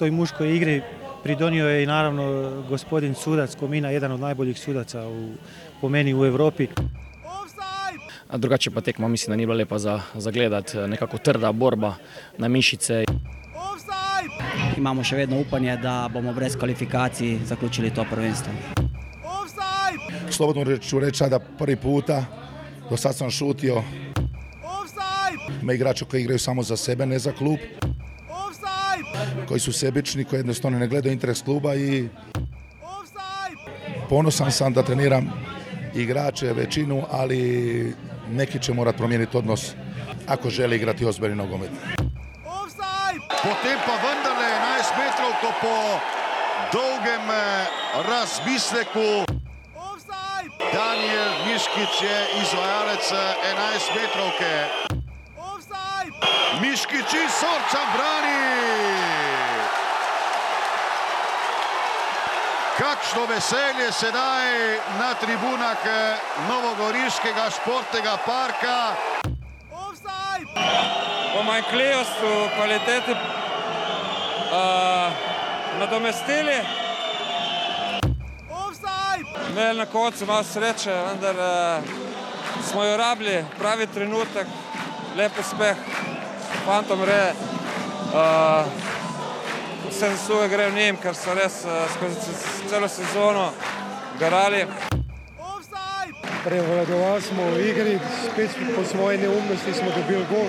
Toj muškoj igri pridonio je i naravno gospodin sudac Komina, jedan od najboljih sudaca u, po meni u Europi. A drugače pa tekma mislim da nije bila lepa za, za gledat, nekako trda borba na mišice. Imamo še vedno upanje, da bomo brez kvalifikacij zaključili to prvenstvo. Slobodno ću reći sada prvi puta, do sad sam šutio. Ima igrača koji igraju samo za sebe, ne za klub. Koji su sebični, koji jednostavno ne gledaju interes kluba i ponosan sam da treniram igrače većinu, ali neki će morat promijeniti odnos ako žele igrati ozbiljni nogomet. Potem pa vendarle 11 metrovko po dolgem eh, razmisleku. Daniel Miškić je izvajalec 11 metrovke. Miškić iz Sorca brani. Kakšno veselje sedaj na tribunah eh, Novogoriškega športnega parka. Pomanjkljivost v kvaliteti uh, nadomestili. Imeli na koncu malo sreče, vendar uh, smo jo rabili, pravi trenutek, lep uspeh, fantom re. Uh, vse zasluge gre v njim, ker so res uh, skozi celo sezono garali. Prevladovali smo v igri, spet po svoji neumnosti smo dobili gol.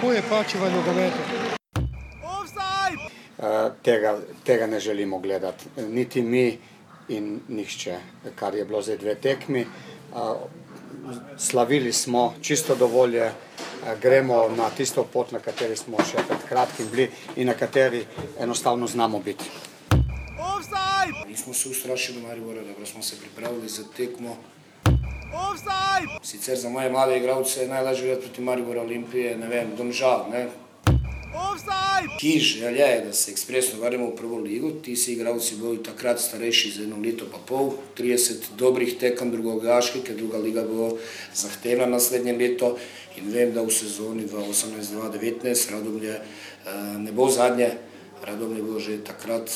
To je pač v nogometu. Uh, tega, tega ne želimo gledati, niti mi in nihče, kar je bilo zdaj dve tekmi. Slavili smo čisto dovolj, gremo na tisto pot, na kateri smo še pred kratkim bili in na kateri enostavno znamo biti. Nismo se ustrašili Maribora, dobro smo se pripravili za tekmo. Sicer za moje mlade igralce je najlažje igrati proti Mariboru Olimpije, ne vem, Domžal, ne, Ki želja je, da se ekspresno vrnemo v prvo ligo, ti si igralci bili takrat starejši za eno leto pa pol, 30 dobrih tekem drugogaški, ker druga liga bo zahtevna naslednje leto. In vem, da v sezoni 2018-2019 Radomlje ne bo zadnje, Radomlje bo že takrat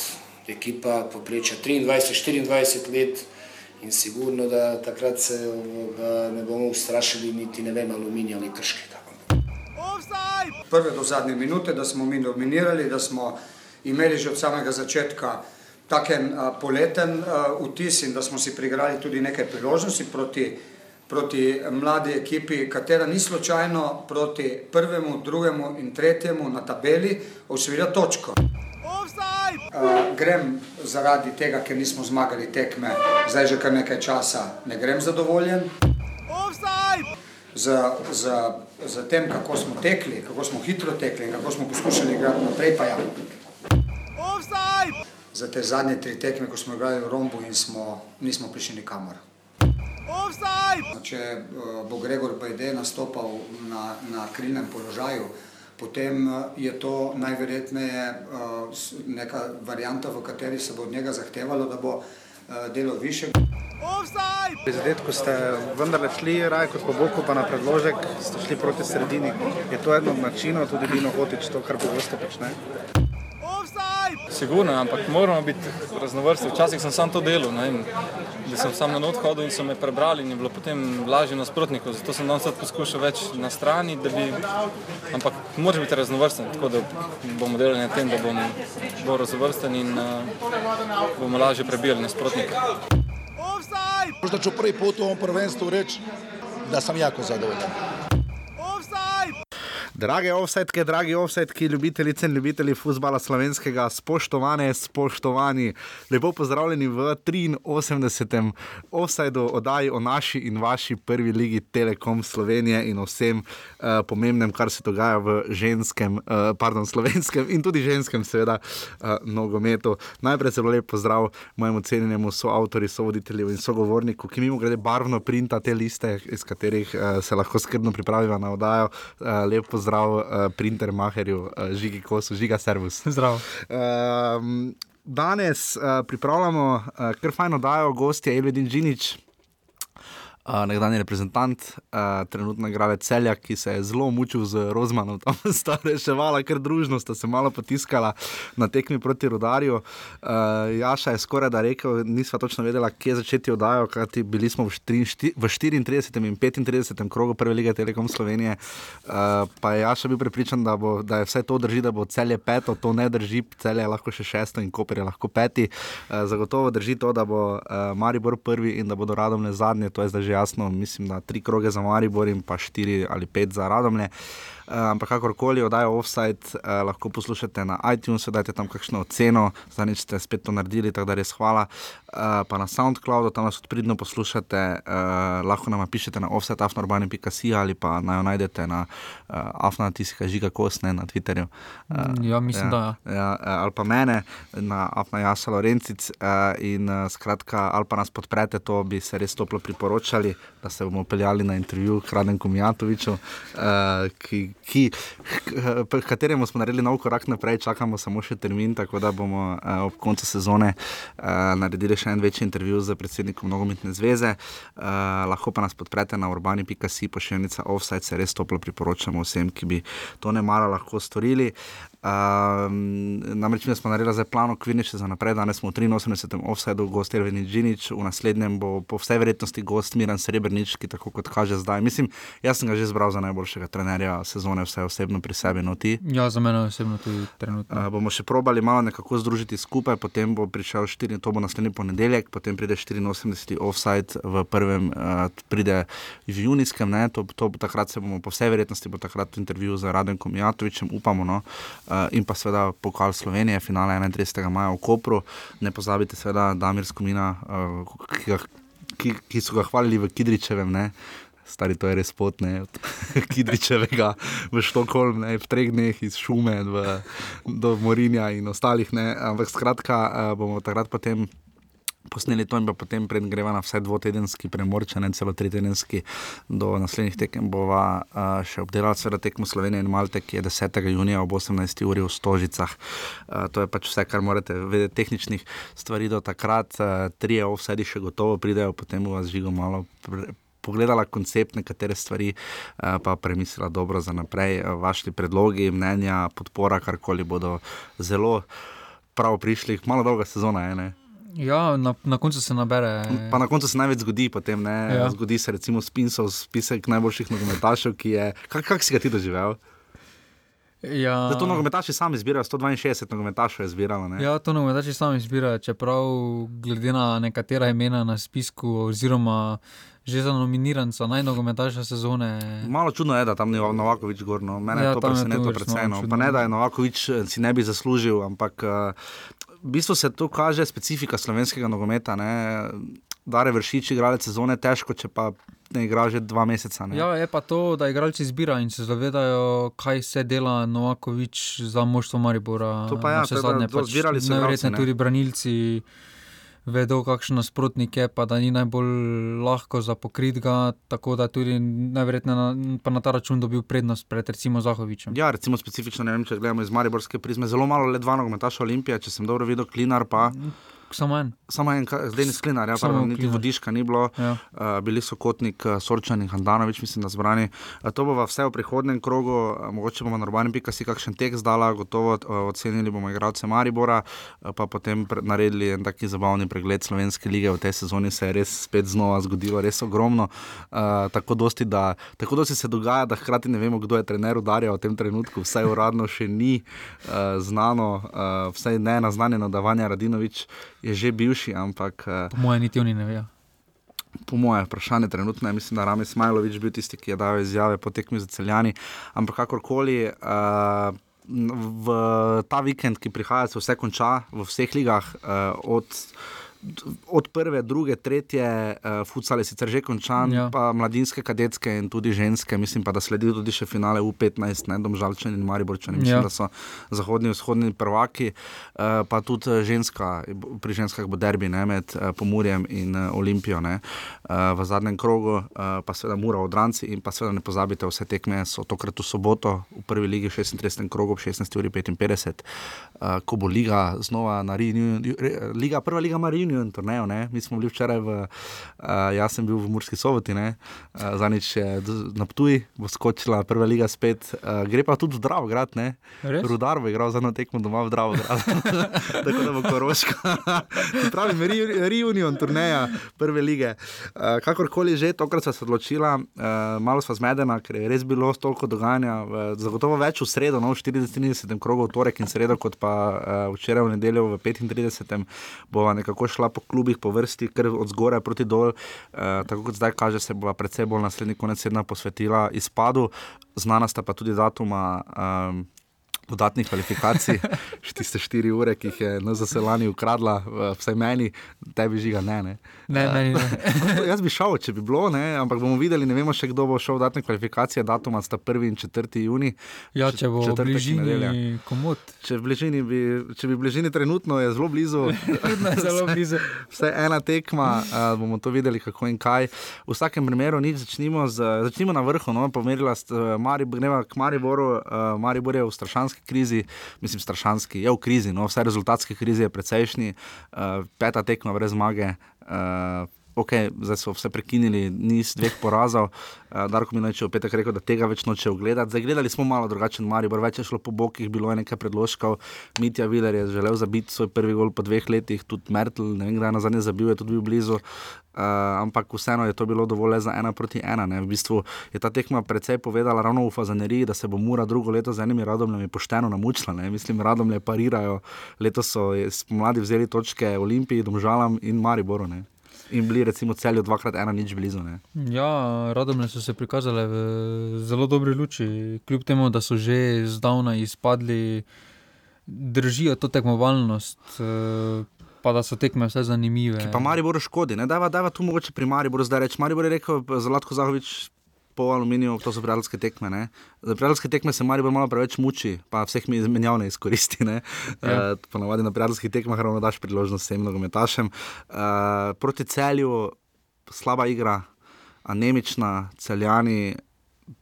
ekipa poprečja 23-24 let. In sigurno, da takrat se ne bomo ustrašili niti ne vem, aluminija ali krškega prve do zadnje minute, da smo mi dominirali, da smo imeli že od samega začetka taken uh, poleten uh, vtis in da smo si prigrali tudi nekaj priložnosti proti, proti mladi ekipi, katera ni slučajno proti prvemu, drugemu in tretjemu na tabeli osvojila točko. Uh, grem zaradi tega, ker nismo zmagali tekme, zdaj že kar nekaj časa ne grem zadovoljen. Za, za za tem, kako smo tekli, kako smo hitro tekli in kako smo poskušali igrati naprej, pa ja. Za te zadnje tri tekme, ko smo igrali v Rombu in smo, nismo prišli nikamor. Če uh, bo Gregor Bajde nastopal na, na krilnem položaju, potem uh, je to najverjetneje uh, neka varianta, v kateri se bo od njega zahtevalo, da bo delal više. Pri zadetku ste vendarle šli, raje kot po boku, pa na predložek ste šli proti sredini. Je to eno od načinov, tudi Dino Hotič, to, kar pogosto počne? Sigurno, ampak moramo biti raznovrstni. Včasih sem sam to delal, da sem sam na not hodil in so me prebrali in je bilo potem lažje nasprotnikov. Zato sem danes poskušal več na strani, da bi, ampak moraš biti raznovrsten, tako da bomo delali na tem, da bomo bolj raznovrsten in uh, bomo lažje prebijali nasprotnike. Možda ću prvi put u ovom prvenstvu reći da sam jako zadovoljan. Drage offsetke, dragi offsetki, ljubitelice in ljubitelji futbola slovenskega, spoštovane, spoštovani, lepo pozdravljeni v 83. offsetu oddaji o naši in vaši prvi ligi Telekom Slovenije in vsem uh, pomembnem, kar se dogaja v ženskem, uh, pardon, slovenskem in tudi ženskem, seveda, uh, nogometu. Najprej zelo lep pozdrav mojemu cenjenemu soavtorju, sovoditelju in sogovorniku, ki mimo grede barvno printa te liste, iz katerih uh, se lahko skrbno pripravijo na oddajo. Uh, lep pozdrav pozdrav, uh, printer Maherju, uh, žigi kosu, žiga servus. Zdrav. Uh, danes uh, pripravljamo uh, kar fajno dajo gostje Elvedin Džinič. Uh, nekdanji reprezentant, uh, trenutno igralec celja, ki se je zelo mučil z Rozmanom, tam sta reševala, ker družno sta se malo potiskala na tekmi proti Rudarju. Uh, Jaša je skoraj da rekel, nisva točno vedela, kje začeti oddajo, kajti bili smo v, štiri, v 34. in 35. krogu Prve lige Telekom Slovenije. Uh, pa je Jaša bil prepričan, da, bo, da je vse to drži, da bo celje peto, to ne drži, celje je lahko še šesto in Koper je lahko peti. Uh, zagotovo drži to, da bo uh, Maribor prvi in da bodo radomne zadnje, to je zdaj že jasno, mislim, da tri kroge za Maribor in pa štiri ali pet za radomne. Uh, ampak kakorkoli oddajo offside, uh, lahko poslušate na iTunesu, dajte tam kakšno oceno, zdaj ste spet to naredili, tako da res hvala. Uh, pa na SoundCloudu, tam nas odpridno poslušate, uh, lahko nam pišete na offside.afnorbani.si ali pa naj jo najdete na uh, afnatiska žiga kosne na Twitterju. Uh, ja, mislim, ja, da ja. ja. Ali pa mene na afna jasa Lorencic uh, in uh, skratka, ali pa nas podprete, to bi se res toplo priporočali, da se bomo peljali na intervju k Radenku Mijatoviču, uh, ki, ki, kateremu smo naredili nov korak naprej, čakamo samo še termin, tako da bomo uh, ob koncu sezone uh, naredili še en večji intervju z predsednikom Nogometne zveze. Uh, lahko pa nas podprete na urbani.si, pošiljnica offside, se res toplo priporočamo vsem, ki bi to ne mara lahko storili. Um, namreč mi smo naredili zdaj plan okvirniče za naprej, danes smo v 83. offsetu, gost je Reveni Džinič, v naslednjem bo po vsej verjetnosti gost Miran Srebrnič, ki tako kot kaže zdaj. Mislim, jaz sem ga že zbral za najboljšega trenerja sezone, vse osebno pri sebi, no ti. Ja, za mene osebno tudi trenutno. Uh, bomo še probali malo nekako združiti skupaj, potem bo prišel 4, to bo naslednji ponedeljek, potem pride 84. offset v prvem, uh, pride v junijskem, ne, to, to takrat se bomo po vsej verjetnosti, bo takrat intervju z Radenkom Jatovičem, upamo. No. Uh, in pa seveda pokal Slovenije, finale 31. maja v Kopru. Ne pozabite, seveda, Damir Skomina, uh, ki, ga, ki, ki so ga hvalili v Kidričevem. Ne? Stari to je res pot, ne, od Kidričevega v Štokholm, ne, v treh dneh iz Šume v, do Morinja in ostalih, ne, ampak skratka uh, bomo takrat potem posneli to in pa potem greva na vse dvotedenski premor, če ne celo tritedenski, do naslednjih tekem bova uh, še obdelala seveda tekmo Slovenije in Malte, ki je 10. junija ob 18. uri v Stožicah. Uh, to je pač vse, kar morate vedeti, tehničnih stvari do takrat, uh, tri je vsedi še gotovo pridejo, potem bo vas žigo malo. Pogledala koncept, nekatere stvari, pa premislila dobro za naprej. Vaši predlogi, mnenja, podpora, karkoli bodo zelo prav prišli. Malo dolga sezona je. Ne? Ja, na, na koncu se nabere. Pa na koncu se največ zgodi, potem ne. Ja. Zgodi se recimo spinsov, spisek najboljših nogometašev, ki je. Kako kak si ga ti doživel? Ja. Da to nogometaši sami izbirajo, 162 nogometašev je zbiralo. Ne? Ja, to nogometaši sami izbirajo, čeprav glede na nekatera imena na spisku, oziroma že za nominiranca najnogometaša sezone. Malo čudno je, da tam ni Novakovič gorno. Mene ja, to preseneča predvsem. No. Pa ne, da je Novakovič eh, si ne bi zaslužil, ampak uh, v bistvu se tu kaže specifika slovenskega nogometa. Ne? Dare vršiči, igralec sezone, težko, če pa ne igra že dva meseca. Ne? Ja, je pa to, da igralci zbirajo in se zavedajo, kaj se dela Novakovič za moštvo Maribora. To pa je, ja, zadnje, pač zbirali so najverjetneje tudi branilci. Vedo, kakšen nasprotnik je, pa da ni najbolj lahko za pokrit ga, tako da tudi najverjetneje na, na ta račun dobil prednost pred recimo Zahovičem. Ja, recimo specifično, ne vem, če gledamo iz Mariborske prizme, zelo malo le dva nogometaša Olimpije, če sem dobro videl, Klinar pa. Samo en. Samo en, zdaj ni sklinar, ja, pravno, niti vodiška ni bilo, ja. uh, bili so kotnik, uh, Sorčan in Handanovič, mislim, da zbrani. Uh, to bo vse v prihodnem krogu, uh, mogoče bomo na urbani pika si kakšen tekst dala, gotovo uh, ocenili bomo igralce Maribora, uh, pa potem naredili en taki zabavni pregled slovenske lige. V tej sezoni se je res spet znova zgodilo, res ogromno. Uh, tako, dosti, da, tako dosti se dogaja, da hkrati ne vemo, kdo je trener udarja v tem trenutku, vsaj uradno še ni uh, znano, uh, vsaj ne naznanjeno, da Vanja Radinovič je že bivši, ampak. Eh, po mojem, niti oni ne vejo. Po mojem, vprašanje trenutno je, mislim, da Rami Smajlovič bil tisti, ki je dal izjave po tekmi za celjani. Ampak kakorkoli. Uh, V ta vikend, ki prihaja, se vse konča v vseh ligah, uh, od od prve, druge, tretje, uh, futsal je sicer že končan, ja. pa mladinske, kadetske in tudi ženske, mislim pa, da sledijo tudi še finale U15, ne domžalčani in mariborčani, mislim, ja. da so zahodni in vzhodni prvaki, uh, pa tudi eh, ženska, pri ženskah bo derbi ne, med uh, Pomurjem in uh, Olimpijo ne, uh, v zadnjem krogu, uh, pa seveda Mura od Ranci in pa seveda ne pozabite, vse tekme so tokrat v soboto v prvi ligi 36. krogu ob 16.55, uh, ko bo liga znova na Riju, liga, prva liga Mariju reunion turnejo, ne? mi smo bili včeraj v, uh, jaz sem bil v Murski soboti, uh, zanič je na Ptuji, bo skočila prva liga spet, uh, gre pa tudi v Dravo grad, ne? Rudar bo igral za eno tekmo doma v Dravo tako da bo koroška. Pravim, re, reunion turneja prve lige. Uh, kakorkoli že, tokrat sem se odločila, uh, malo sva zmedena, ker je res bilo toliko dogajanja, uh, zagotovo več v sredo, no, v 40. krogu, v torek in sredo, kot pa uh, včeraj v nedeljo v 35. bova nekako šla po klubih po vrsti, ker od zgoraj proti dol, uh, tako kot zdaj kaže, se bova predvsej bolj naslednji konec sedna posvetila izpadu, znana sta pa tudi datuma. Um, dodatnih kvalifikacij, tiste štiri ure, ki jih je na zaselani ukradla, vsaj meni, tebi žiga, ne. ne. ne, ne, ne. jaz bi šel, če bi bilo, ne, ampak bomo videli, ne vemo še kdo bo šel v dodatne kvalifikacije, datuma sta 1. in 4. juni. Ja, če bo v bližini komod. Če, v bližini bi, če bi v bližini trenutno, je zelo blizu. zelo blizu. Vse ena tekma, uh, bomo to videli, kako in kaj. V vsakem primeru, nič, začnimo, z, začnimo na vrhu, no, pomerila sta uh, Maribor, k Mariboru, uh, Maribor je v strašanskem strašanski krizi, mislim, strašanski, je v krizi, no, vse rezultatske krize je precejšnji, uh, peta tekma brez zmage. Uh, Ok, zdaj so vse prekinili, niz dveh porazov. Uh, Darko mi je v petek rekel, da tega več noče ogledati. Zdaj gledali smo malo drugačen Maribor, več je šlo po bokih, bilo je nekaj predložkov. Mitja Viler je želel zabiti svoj prvi gol po dveh letih, tudi Mertl, ne vem, kdaj na zadnje zabil, je tudi bil blizu. Uh, ampak vseeno je to bilo dovolj za ena proti ena. Ne. V bistvu je ta tekma precej povedala ravno v Fazaneriji, da se bo Mura drugo leto z enimi radomljami pošteno namučila. Ne. Mislim, radomlje parirajo. Letos so mladi vzeli točke Olimpiji, Domžalam in Mariboru. Ne. In bili recimo celju dvakrat ena nič blizu. Ne. Ja, radomlje so se prikazale v zelo dobri luči, kljub temu, da so že zdavnaj izpadli, držijo to tekmovalnost. Uh, pa da so tekme vse zanimive. Ki pa Maribor škodi, da je tu mogoče pri Mariboru zdaj reči. Maribor je rekel, Zlatko Zahovič. Po aluminiju, to so prijateljske tekme. Ne? Za prijateljske tekme se Marijo malo preveč muči, pa vseh mi izmenjav ne izkoristi. Ne? Ja. Uh, Ponavadi na prijateljskih tekmah ravno daš priložnost vsem nogometašem. Uh, proti celju slaba igra, anemična, celjani,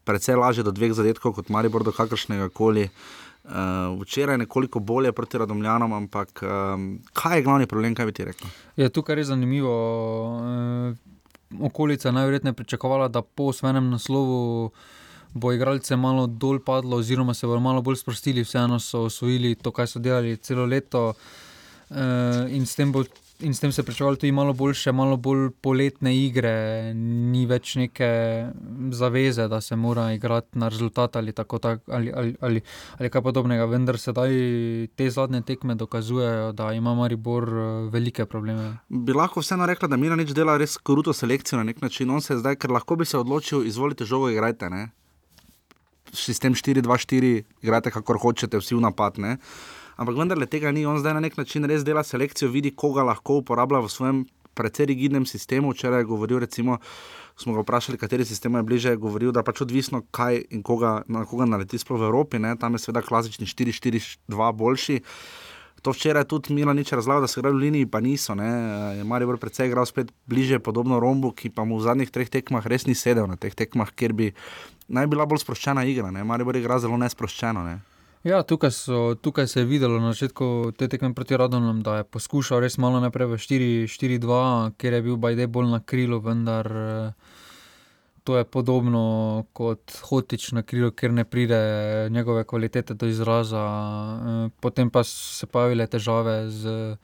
precej lažje do dveh zadetkov kot Maribor do kakršnega koli. Uh, včeraj je nekoliko bolje proti Radomljanom, ampak um, kaj je glavni problem, kaj bi ti rekel? Je tukaj res zanimivo. Uh, okolica najverjetneje pričakovala, da po svojem naslovu bo igralce malo dol padlo, oziroma se bodo malo bolj sprostili, vseeno so osvojili to, kar so delali celo leto. Uh, in s tem bo in s tem se pričakovalo tudi malo boljše, malo bolj poletne igre, ni več neke zaveze, da se mora igrati na rezultat ali, tako, tak, ali, ali, ali, ali kaj podobnega. Vendar sedaj te zadnje tekme dokazujejo, da ima Maribor eh, velike probleme. Bi lahko vseeno rekla, da Mira nič dela res kruto selekcijo na nek način. On se zdaj, ker lahko bi se odločil, izvolite žogo, igrajte. Ne? Sistem 4-2-4, igrajte kakor hočete, vsi v napad. Ne? Ampak vendarle tega ni. On zdaj na nek način res dela selekcijo, vidi, koga lahko uporablja v svojem precej rigidnem sistemu. Včeraj je govoril, recimo, smo ga vprašali, kateri sistem je bliže, je govoril, da pač odvisno, kaj in koga, na koga naleti sploh v Evropi, ne? tam je seveda klasični 4-4-2 boljši. To včeraj tudi Mila nič razlagal, da so igrali v liniji, pa niso. Ne? Je Marijo precej igral spet bliže, podobno Rombu, ki pa mu v zadnjih treh tekmah res ni sedel na teh tekmah, kjer bi naj bila bolj sproščena igra. Marijo igra zelo nesproščeno. Ne? Ja, tukaj, so, tukaj se je videlo na začetku te tekme proti Radovnom, da je poskušal res malo naprej v 4-4-2, ker je bil Bajde bolj na krilu, vendar to je podobno kot hotič na krilu, ker ne pride njegove kvalitete do izraza. Potem pa so se pojavile težave z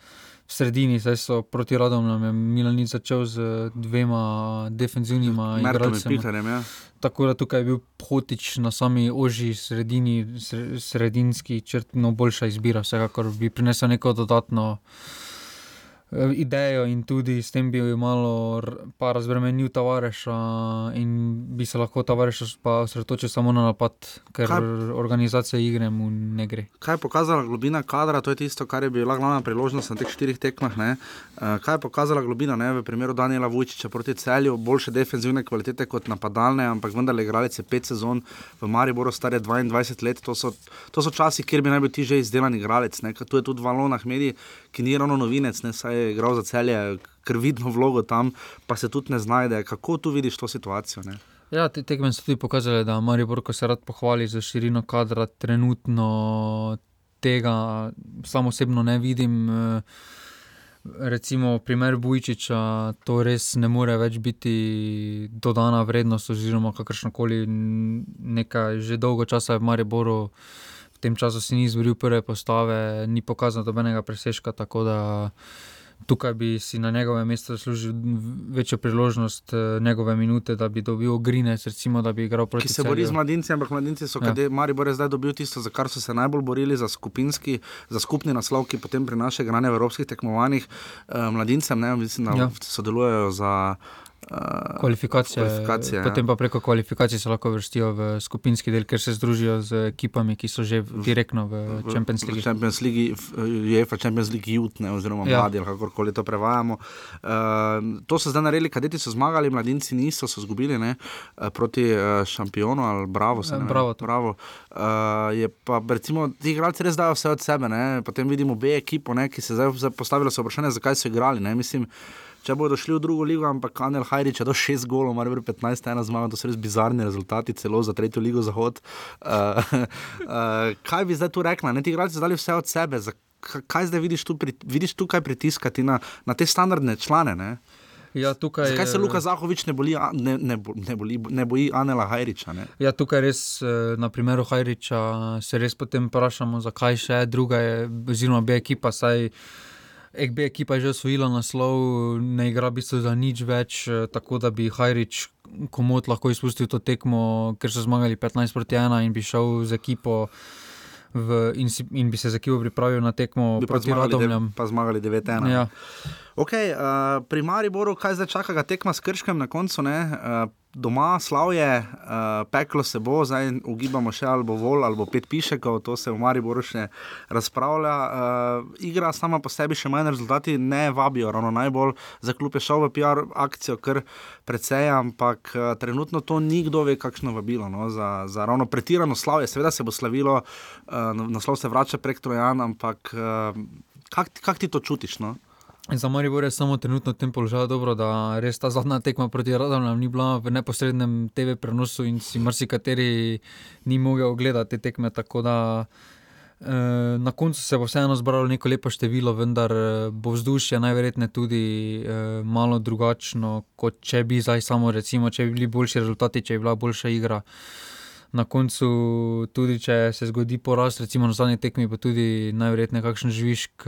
v sredini, zdaj so proti Radom, je Milan začel z dvema defenzivnima igralcema. Ja. Tako da tukaj je bil potič na sami oži sredini, sredinski črt, no boljša izbira, vsekakor bi prinesel neko dodatno. Idejo in tudi s tem bi malo razbremenil Tavareša in bi se lahko Tavareš osredotočil samo na napad, ker kaj, organizacija igre mu ne gre. Kaj je pokazala globina kadra, to je tisto, kar je bila glavna priložnost na teh štirih tekmah. Ne? Eh, kaj je pokazala globina ne? v primeru Daniela Vujčiča proti celju, boljše defenzivne kvalitete kot napadalne, ampak vendar le igralec je pet sezon v Mariboru, star je 22 let, to so, to so časi, kjer bi naj bil ti že izdelan igralec. Tu je tudi Valonah medij, ki ni ravno novinec, ne? saj je igral za celje, ker vidno vlogo tam, pa se tudi ne znajde. Kako tu vidiš to situacijo? Ne? Ja, te tekme so tudi pokazale, da Maribor, ko se rad pohvali za širino kadra, trenutno tega samo osebno ne vidim. recimo primer Bujčiča, to res ne more več biti dodana vrednost, oziroma kakršno koli nekaj, že dolgo časa je v Mariboru. V tem času si ni izboril prve postave, ni pokazal dobenega presežka, tako da tukaj bi si na njegovem mestu zaslužil večjo priložnost, njegove minute, da bi dobil Grinec, recimo, da bi igral proti Ki se bori z mladinci, ampak mladinci so, ja. Maribor je zdaj dobil tisto, za kar so se najbolj borili, za, skupinski, za skupni naslov, ki potem prinaša igranje v evropskih tekmovanjih. Mladincem, ne, mislim, da ja. sodelujejo za Uh, kvalifikacije, kvalifikacije. Ja. Potem pa preko kvalifikacij se lahko vrstijo v skupinski del, ker se združijo z ekipami, ki so že direktno v Champions League. V Champions League, UEFA Champions League Youth, ne, oziroma ja. mladi, kakorkoli to prevajamo. Uh, to so zdaj naredili, kadeti so zmagali, mladinci niso, so izgubili proti uh, šampionu ali Bravo. Se, ne, bravo. bravo. Uh, je pa, recimo, ti igralci res dajo vse od sebe, ne. potem vidimo B ekipo, ne, ki se zdaj postavljajo vprašanje, zakaj so igrali. Ne. Mislim, če bodo šli v drugo ligo, ampak Anel Hajrič je do 6 golov, mar ver 15, ena zmaga, to so res bizarni rezultati, celo za tretjo ligo Zahod. Uh, uh, kaj bi zdaj tu rekla? Ne, ti igralci zdali vse od sebe. Kaj zdaj vidiš tu, pri, vidiš tukaj pritiskati na, na te standardne člane? Ne? Ja, tukaj, Zakaj se Luka Zahovič ne, boli, ne, ne, ne, boli, ne boji Anela Hajriča? Ne? Ja, tukaj res, na primeru Hajriča, se res potem vprašamo, zakaj še druga je, oziroma B ekipa. Saj, EKB ekipa je že osvojila naslov, ne igra v bistvu za nič več, tako da bi Hajrič komod lahko izpustil to tekmo, ker so zmagali 15 proti 1 in bi šel z ekipo. V, in, si, in bi se za ekipo pripravil na tekmo proti Radomljam. Pa zmagali 9-1. Ja. Okay, uh, pri Mariboru, kaj zdaj čaka, tekma s krškem na koncu, ne? Uh, doma slavje, uh, peklo se bo, zdaj ugibamo še ali bo vol ali bo pet pišekov, to se v Mariboru še razpravlja. Uh, igra sama po sebi še manj rezultati ne vabijo, ravno najbolj za klub je šel v PR akcijo, kar precej, ampak uh, trenutno to ni kdo ve, kakšno vabilo no? za, za ravno pretirano slavje. Seveda se bo slavilo, uh, naslov se vrača prek Trojan, ampak uh, kak, kak ti to čutiš? No? Za Maribor je samo trenutno v tem položaju dobro, da res ta zadnja tekma proti Radomljam ni bila v neposrednem TV prenosu in si marsikateri ni mogel ogledati te tekme. Tako da eh, na koncu se bo vseeno zbralo neko lepo število, vendar bo vzdušje najverjetneje tudi eh, malo drugačno, kot če bi zdaj samo recimo, če bi bili boljši rezultati, če bi bila boljša igra na koncu, tudi če se zgodi poraz, recimo na zadnji tekmi, pa tudi najverjetneje kakšen žvižg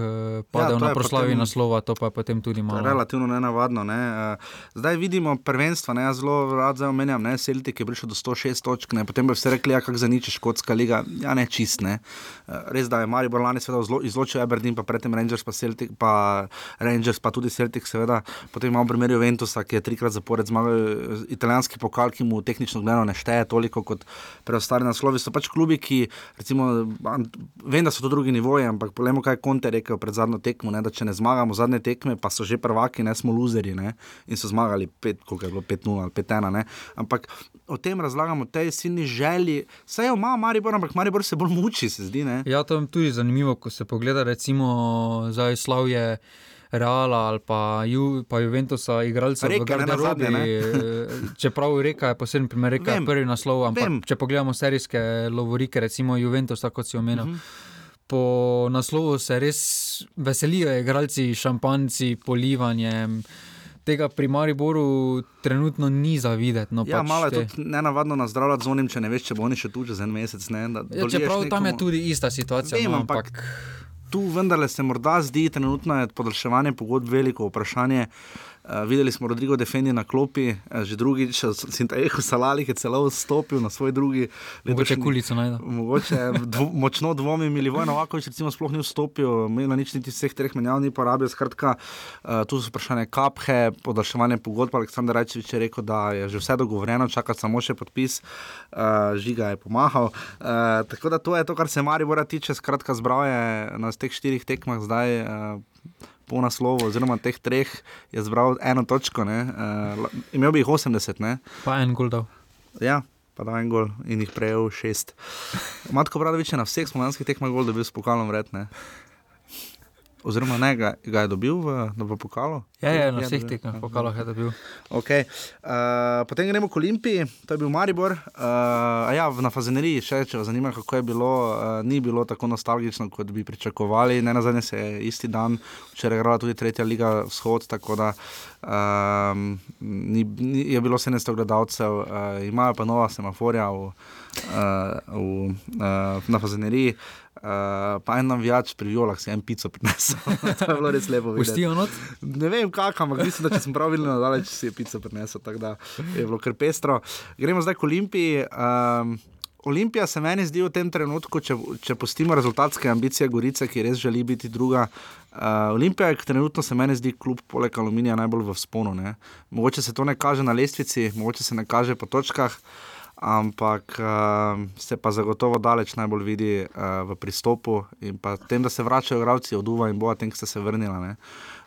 pade ja, na proslavi naslova, to pa je potem tudi malo. Relativno nenavadno. Ne? Zdaj vidimo prvenstvo, ne? zelo rad zdaj omenjam, ne Celtic je prišel do 106 točk, ne? potem bi vse rekli, ja, kako za nič škotska liga, ja ne čist. Ne? Res da je Maribor lani seveda izločil Aberdeen, pa predtem Rangers, pa Celtic, pa Rangers, pa tudi Celtic, seveda. Potem imamo primer Juventusa, ki je trikrat zapored zmagal italijanski pokal, ki mu tehnično gledano ne šteje toliko kot preostali naslovi. So pač klubi, ki, recimo, vem, da so to drugi nivoji, ampak poglejmo, kaj je Konte rekel pred zadnjo tekmo. Ne, da če ne zmagamo zadnje tekme, pa so že prvaki, ne smo luzeri ne, in so zmagali 5-0 ali 5-1. Ampak o tem razlagamo, tej silni želji. Saj je malo Maribor, ampak Maribor se bolj muči, se zdi. Ne. Ja, to je tudi zanimivo, ko se pogleda, recimo, zdaj Slavje. Reala ali pa, Ju, pa Juventusa, igralca v Garderobi. Čeprav reka je poseben primer, reka je prvi naslov. Ampak, če pogledamo serijske lovorike, recimo Juventus, kot si omenil. Uh -huh. Po naslovu se res veselijo, igralci, šampanci, polivanjem. Tega pri Mariboru trenutno ni za videti. No, ja, pač malo je te... tudi nenavadno nazdravljati z onim, če ne veš, če bo oni še tu čez en mesec. Ne, ja, čeprav nekomu... tam je tudi ista situacija. Vem, no, ampak... ampak tu vendarle se morda zdi, trenutno je podaljševanje pogodb veliko vprašanje. Uh, videli smo Rodrigo Defendi na klopi, uh, že drugič, Sintajeho Salali, ki je celo vstopil na svoj drugi. Mogoče kulico najde. Mogoče dvo, močno dvomim, ali Vojno Vakovič recimo sploh ni vstopil, na nič niti vseh treh menjav ni porabil. Skratka, uh, tu so vprašanje kaphe, podaljševanje pogodb. Aleksandar Rajčevič je rekel, da je že vse dogovorjeno, čaka samo še podpis, uh, žiga je pomahal. Uh, tako da to je to, kar se Maribora tiče, skratka, zbral je na teh štirih tekmah zdaj. Uh, po naslovu, oziroma teh treh, je zbral eno točko, uh, imel bi jih 80. Ne? Pa en gol dal. Ja. Pa da en gol in jih prejel šest. Matko Bradovič je na vseh slovenskih tekmah gol dobil s pokalom vred. Oziroma ne, ga, ga je dobil v, v pokalu. Ja, ja, na vseh tekmah pokalah je dobil. Okay. Uh, potem gremo k Olimpiji, to je bil Maribor. Uh, ja, na Fazeneriji, še če vas zanima, kako je bilo, uh, ni bilo tako nostalgično, kot bi pričakovali. Ne na zadnje se je isti dan, včeraj igrala tudi tretja liga vzhod, tako da um, ni, ni, je bilo 700 gledalcev, uh, imajo pa nova semaforja v, uh, v, uh, na Fazeneriji. Uh, pa en navijač pri Jolah si en pico prinesel. to je bilo res lepo. Pustijo not? Ne vem, kako, ampak mislim, da če sem prav videl, da si je pico prinesel. Tako da je bilo kar pestro. Gremo zdaj k Olimpiji. Um, Olimpija se meni zdi v tem trenutku, če, če postimo rezultatske ambicije Gorice, ki res želi biti druga. Uh, Olimpija je trenutno se meni zdi kljub poleg aluminija najbolj v sponu. Ne? Mogoče se to ne kaže na lestvici, mogoče se ne kaže po točkah ampak uh, se pa zagotovo daleč najbolj vidi uh, v pristopu in pa tem, da se vračajo igralci od Uva in Boa, tem, ki ste se vrnili.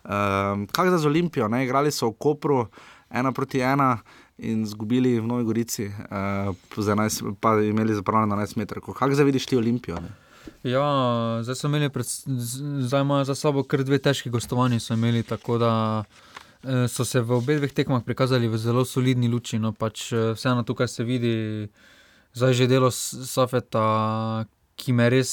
Uh, kaj za Olimpijo? Ne? Igrali so v Kopru ena proti ena. In izgubili v Novi Gorici, uh, 11, pa imeli zapravljeno 11 metrov. Kako zdaj vidiš ti Olimpijo? Ne? Ja, zdaj so imeli, pred, zdaj imajo za sabo kar dve težki gostovanja. Tako da uh, Eh, so se v obeh tekmah prikazali v zelo solidni luči. No, pač eh, vseeno tukaj se vidi, zdaj že delo Safeta, ki me res,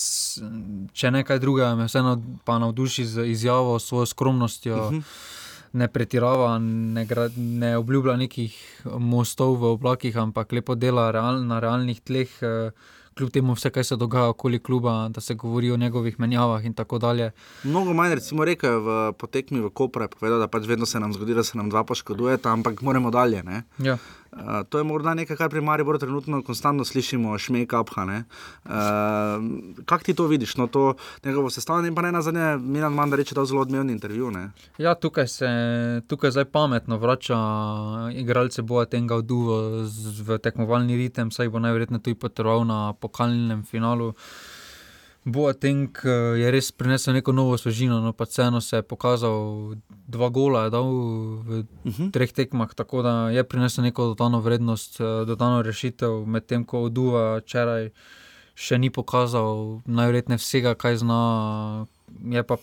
če ne kaj drugega, me vseeno pa navduši z izjavo, svojo skromnostjo. Uh mhm. -huh. Ne pretirava, ne, ne obljublja nekih mostov v oblakih, ampak lepo dela real, na realnih tleh. Eh, kljub temu, vse, kaj se dogaja okoli kluba, da se govori o njegovih menjavah in tako dalje. Mnogo manj, recimo, rekel v potekmi v Kopru, povedal, da pač vedno se nam zgodi, da se nam dva poškodujeta, ampak moramo dalje. Ja. Uh, to je morda nekaj, kar pri Mariboru trenutno konstantno slišimo, šmejka apha. Uh, Kako ti to vidiš? No, to njegovo sestavljanje, pa ne na zadnje, Milan Manda reče, da je zelo odmevni intervju. Ne? Ja, tukaj se tukaj zdaj pametno vrača igralce boja tega vduva v tekmovalni ritem, saj bo najverjetneje tudi potreboval na pokalnem finalu. Uh, Boateng eh, je res prinesel neko novo svežino, no pa vseeno se je pokazal dva gola, je dal v uh mhm. -huh. treh tekmah, tako da je prinesel neko dodano vrednost, eh, dodano rešitev, medtem ko Duva včeraj še ni pokazal najverjetneje vsega, kaj zna, je pa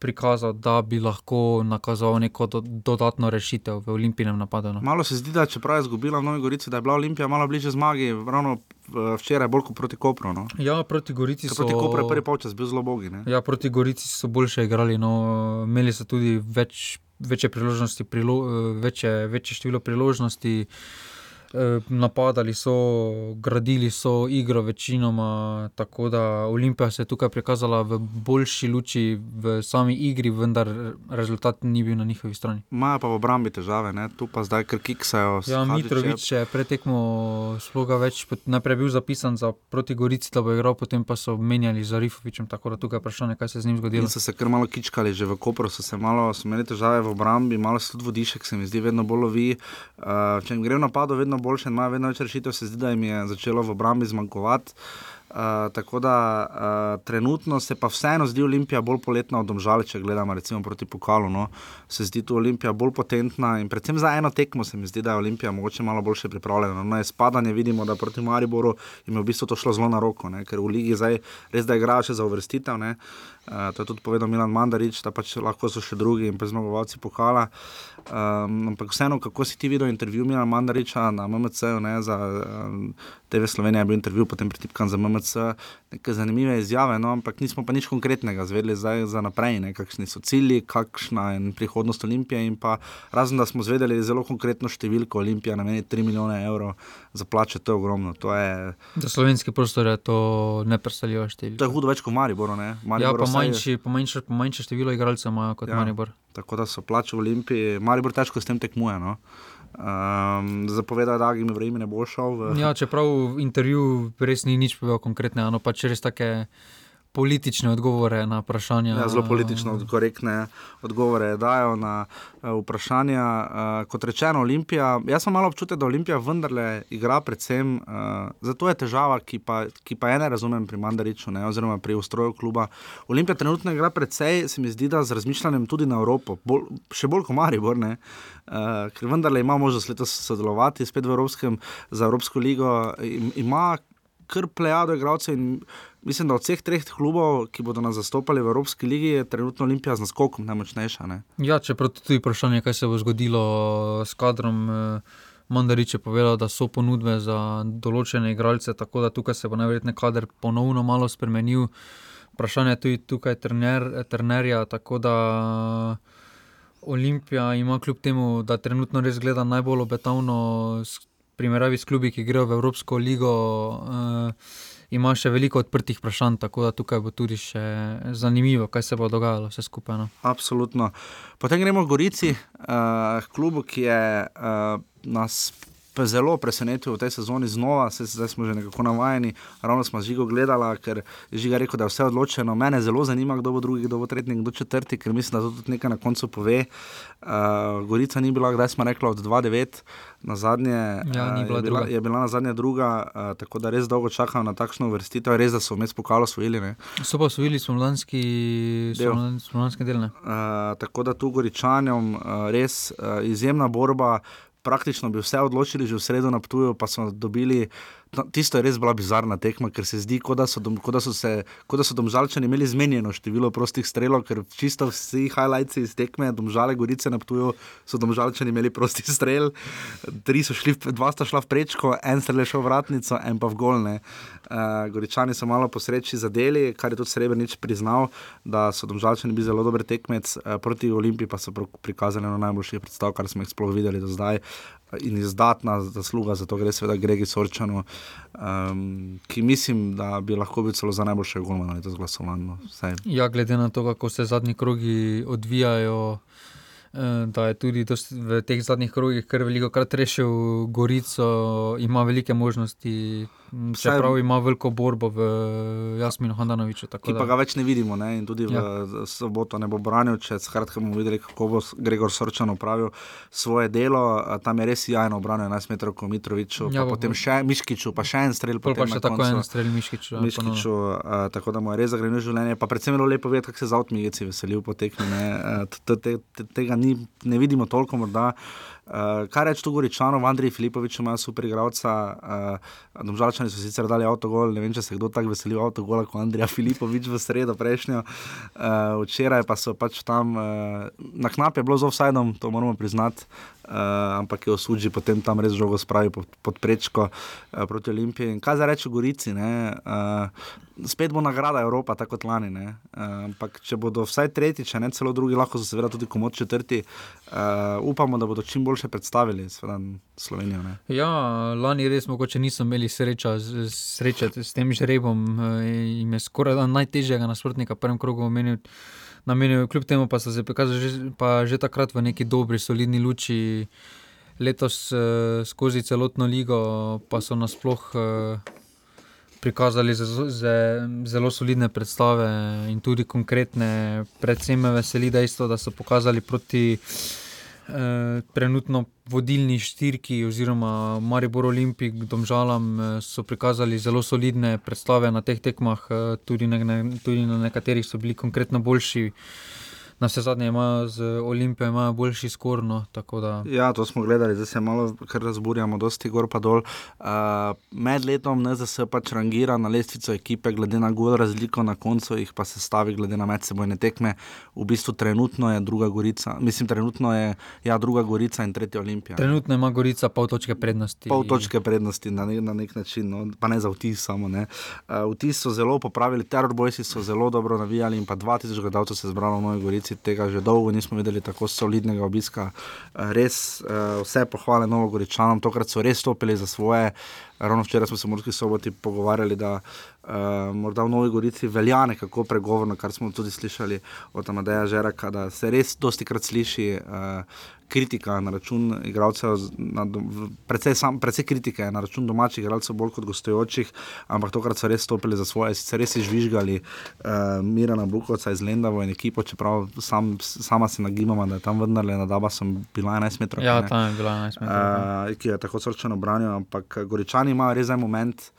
prikazal, da bi lahko nakazal neko do, dodatno rešitev v olimpijskem napadu. No. Malo se zdi, da čeprav je izgubila v Novi Gorici, da je bila Olimpija malo bliže zmagi, ravno včeraj bolj kot proti Kopru. No. Ja, proti Gorici so. Proti Kopru je prvi polčas bil zelo bogi. Ne? Ja, proti Gorici so boljše igrali, no, imeli so tudi več, večje priložnosti, prilo, večje, večje število priložnosti. Eh, napadali so, gradili so igro večinoma, tako da Olimpija se je tukaj prikazala v boljši luči v sami igri, vendar rezultat ni bil na njihovi strani. Imajo pa v obrambi težave, ne? tu pa zdaj krkiksajo. Ja, Mitrovič je pretekmo sloga več, najprej bil zapisan za proti Gorici, da bo igral, potem pa so menjali za Rifovičem, tako da tukaj je vprašanje, kaj se je z njim zgodilo. In so se kar malo kičkali, že v Kopru so se malo, so imeli težave v obrambi, malo se tudi vodišek, se mi zdi, vedno bolj lovi. Uh, če jim gre v napadu, vedno boljše in imajo vedno več rešitev, se zdi, da jim je začelo v obrambi zmanjkovati. Uh, tako da uh, trenutno se pa vseeno zdi Olimpija bolj poletna od Domžal, če gledamo recimo proti Pokalu. No. Se zdi tu Olimpija bolj potentna in predvsem za eno tekmo se mi zdi, da je Olimpija mogoče malo boljše pripravljena. No, spadanje vidimo, da proti Mariboru jim je v bistvu to šlo zelo na roko, ne. ker v ligi zdaj res da igrajo še za uvrstitev. Uh, to je tudi povedal Milan Mandarič, da pač lahko so še drugi in prezmagovalci Pokala. Um, ampak vseeno, kako si ti videl intervju Milana Mandariča na MMC, ne, za um, TV Slovenija je bil intervju, potem pritipkan za MMC, neke zanimive izjave, no, ampak nismo pa nič konkretnega zvedeli zdaj za naprej, ne, kakšni so cilji, kakšna je prihodnost Olimpije in pa razen, da smo zvedeli zelo konkretno številko Olimpija, nameni 3 milijone evrov za plače, to je ogromno. To je, za slovenski prostor je to nepresaljivo številka. To je hudo več kot Maribor, ne? Maribor ja, manjši, pa manjše, pa manjše število igralcev imajo kot ja, Maribor. Tako da so plače v Olimpiji, Maribor težko s tem tekmuje. No? Um, Zapovedal je, da jim vreme ne bo šel. V... Ja, čeprav v intervjuju res ni nič povedal konkretne, no pač res take politične odgovore na vprašanja. Ja, zelo politično korektne odgovore dajo na uh, vprašanja. Uh, kot rečeno, Olimpija. Jaz sem malo občutek, da Olimpija vendarle igra predvsem. Uh, zato je težava, ki pa, ki pa je ne razumem pri Mandariču, ne, oziroma pri ustroju kluba. Olimpija trenutno igra predvsej, se mi zdi, da z razmišljanjem tudi na Evropo, bolj, še bolj kot Maribor. Ne. Ker vendarle ima možnost letos sodelovati spet v Evropskem, za Evropsko ligo, ima kar plejado igralcev in mislim, da od vseh treh klubov, ki bodo nas zastopali v Evropski ligi, je trenutno Olimpija z naskokom najmočnejša. Ne? Ja, čeprav tudi vprašanje, kaj se bo zgodilo s kadrom. Eh, Mandarič je povedal, da so ponudbe za določene igralce, tako da tukaj se bo najverjetneje kader ponovno malo spremenil. Vprašanje je tudi tukaj trener, trenerja, tako da Olimpija ima kljub temu, da trenutno res gleda najbolj obetavno, primerjavi s klubi, ki grejo v Evropsko ligo. Uh, ima še veliko odprtih vprašanj, tako da tukaj bo tudi še zanimivo, kaj se bo dogajalo vse skupaj. No. Absolutno. Potem gremo v Gorici, uh, klubu, ki je uh, nas zelo presenetil v tej sezoni znova, se, zdaj smo že nekako navajeni, ravno smo žigo gledali, ker je žiga rekel, da je vse odločeno. Mene zelo zanima, kdo bo drugi, kdo bo tretji, kdo četrti, ker mislim, da to tudi nekaj na koncu pove. Uh, Gorica ni bila, kdaj smo rekli, od 2-9. Na zadnje ja, je, bila, je bila na zadnje druga, uh, tako da res dolgo čakam na takšno vrstitev. Res, da so vmes pokalo osvojili. So pa osvojili spomladanski del. del uh, tako da tu Goričanjem uh, res uh, izjemna borba praktično bi vse odločili že v sredo na Ptuju, pa so dobili tisto je res bila bizarna tekma, ker se zdi, kot da so, dom, kot da so, se, kot da so domžalčani imeli zmenjeno število prostih strelov, ker čisto vsi highlights iz tekme, domžale, gorice na Ptuju, so domžalčani imeli prosti strel, tri so šli, dva sta šla v prečko, en strel je šel v vratnico, en pa v golne. Uh, goričani so malo posreči zadeli, kar je tudi Srebrenic priznal, da so domžalčani bili zelo dober tekmec, uh, proti Olimpiji pa so prikazali na najboljših predstav, kar smo jih sploh videli do zdaj in izdatna zasluga za to, gre seveda Gregi Sorčanu, um, ki mislim, da bi lahko bil celo za najboljše golmane letos glasovan. No, ja, glede na to, kako se zadnji krogi odvijajo. Eh, da je tudi v teh zadnjih krogih kar veliko krat rešil Gorico, ima velike možnosti Čeprav ima veliko borbo v Jasminu Handanoviču. Ki pa ga več ne vidimo, ne? in tudi ja. v soboto ne bo branil, če skratka bomo videli, kako bo Gregor Sorčan opravil svoje delo. Tam je res jajno obranil 11 metrov kot Mitroviču, ja, potem še Miškiču, pa še en strel. Pa še tako en strel Miškiču. Ja, Miškiču a, tako da mu je res zagrenil življenje. Pa predvsem je lepo vedeti, kako se za odmigeci veselijo po tekmi. Tega ni, ne vidimo toliko morda. Uh, kaj reči tu Goričano, Andrej Filipovič ima super igralca, uh, domžalčani so sicer dali avtogol, ne vem, če se kdo tako veseli avtogola kot Andrej Filipovič v sredo prejšnjo. Uh, včeraj pa so pač tam, uh, na knap je bilo z offsajdom, to moramo priznati uh, ampak je osuđi potem tam res žogo spravi pod, pod prečko uh, proti Olimpiji. In kaj za reči v Gorici? Uh, spet bo nagrada Evropa, tako kot lani. Uh, ampak če bodo vsaj tretji, če ne celo drugi, lahko so seveda tudi komod četrti, uh, upamo, da bodo čim boljše predstavili Slovenijo. Ne? Ja, lani res mogoče nismo imeli sreča, sreče s tem žrebom in je skoraj najtežjega nasprotnika v prvem krogu omenil namenil, kljub temu pa so se pokazali že, že takrat v neki dobri, solidni luči. Letos uh, skozi celotno ligo pa so nasploh uh, prikazali zelo, zelo solidne predstave in tudi konkretne. Predvsem me veseli dejstvo, da so pokazali proti Eh, trenutno vodilni štirki, oziroma Maribor Olimpik, Domžalam, eh, so prikazali zelo solidne predstave na teh tekmah, eh, tudi, ne, tudi na nekaterih so bili konkretno boljši na vse zadnje imajo z Olimpijo imajo boljši skor. No, da... Ja, to smo gledali, zdaj se malo razburjamo, dosti gor pa dol. Uh, med letom ne se pač rangira na lestvico ekipe, glede na gor razliko na koncu, jih pa se stavi glede na medsebojne tekme. V bistvu trenutno je druga Gorica, mislim, trenutno je ja, druga Gorica in tretja Olimpija. Trenutno ima Gorica pol točke prednosti. Pol točke prednosti na, ne, na nek način, no, pa ne za vtis samo. Uh, vtis so zelo popravili, terorbojci so zelo dobro navijali in pa 2000 gledalcev se je zbralo v Novi Gorici. Gorici, tega že dolgo nismo videli tako solidnega obiska. Eh, res eh, vse pohvale Novogoričanom, tokrat so res stopili za svoje. Ravno včeraj smo se v Morski soboti pogovarjali, da uh, morda v Novi Gorici velja nekako pregovorno, kar smo tudi slišali od Amadeja Žeraka, da se res dosti krat sliši uh, kritika na račun igralcev, predvsej, predvsej kritike na račun domačih igralcev, bolj kot gostujočih, ampak tokrat so res stopili za svoje, sicer res izvižgali uh, Mirana Bukovca iz Lendava in ekipo, čeprav sam, sama se nagibam, da je tam vendarle na Daba sem bila 11 metrov. Ja, tam je bila 11 metrov. Uh, ki je tako srčano branil, ampak Goričani imajo res en moment.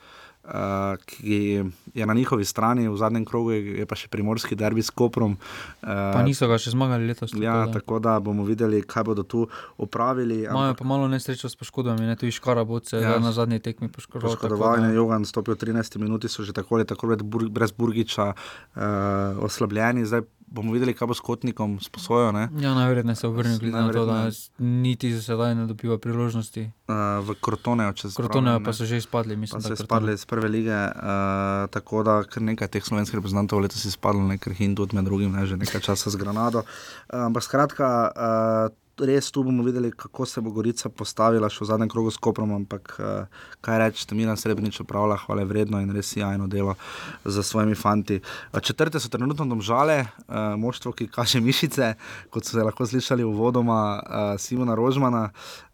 Uh, ki je na njihovi strani, v zadnjem krogu je pa še primorski derbi s Koprom. Uh, pa niso ga še zmagali letos. Ja, tako da. tako da bomo videli, kaj bodo tu opravili. Imajo pa malo nesrečo s poškodbami, ne tu iš Karaboce, ja, na zadnji tekmi poškodovali. Poškodovanje, Jogan stopil v 13 minuti, so že tako ali tako brez Burgiča uh, oslabljeni. Zdaj, bomo videli, kaj bo s kotnikom sposojo. Ja, najverjetneje se obrnil, glede na to, da niti za sedaj ne dobiva priložnosti. Uh, v Krotoneju, če se spomnim. Krotoneju pa so že izpadli, mislim. Pa so izpadli iz prve lige, uh, tako da kar nekaj teh slovenskih reprezentantov letos izpadlo, nekaj Hindu, med drugim, ne, že nekaj časa z Granado. Uh, ampak skratka. Uh, res tu bomo videli, kako se bo Gorica postavila še v zadnjem krogu s Koprom. Ampak uh, kaj rečete, mi na srebrnič upravlja, hvale vredno in res jajno delo za svojimi fanti. Četrte so trenutno domžale, uh, moštvo, ki kaže mišice, kot so se lahko slišali v vodoma uh, Simona Rožmana.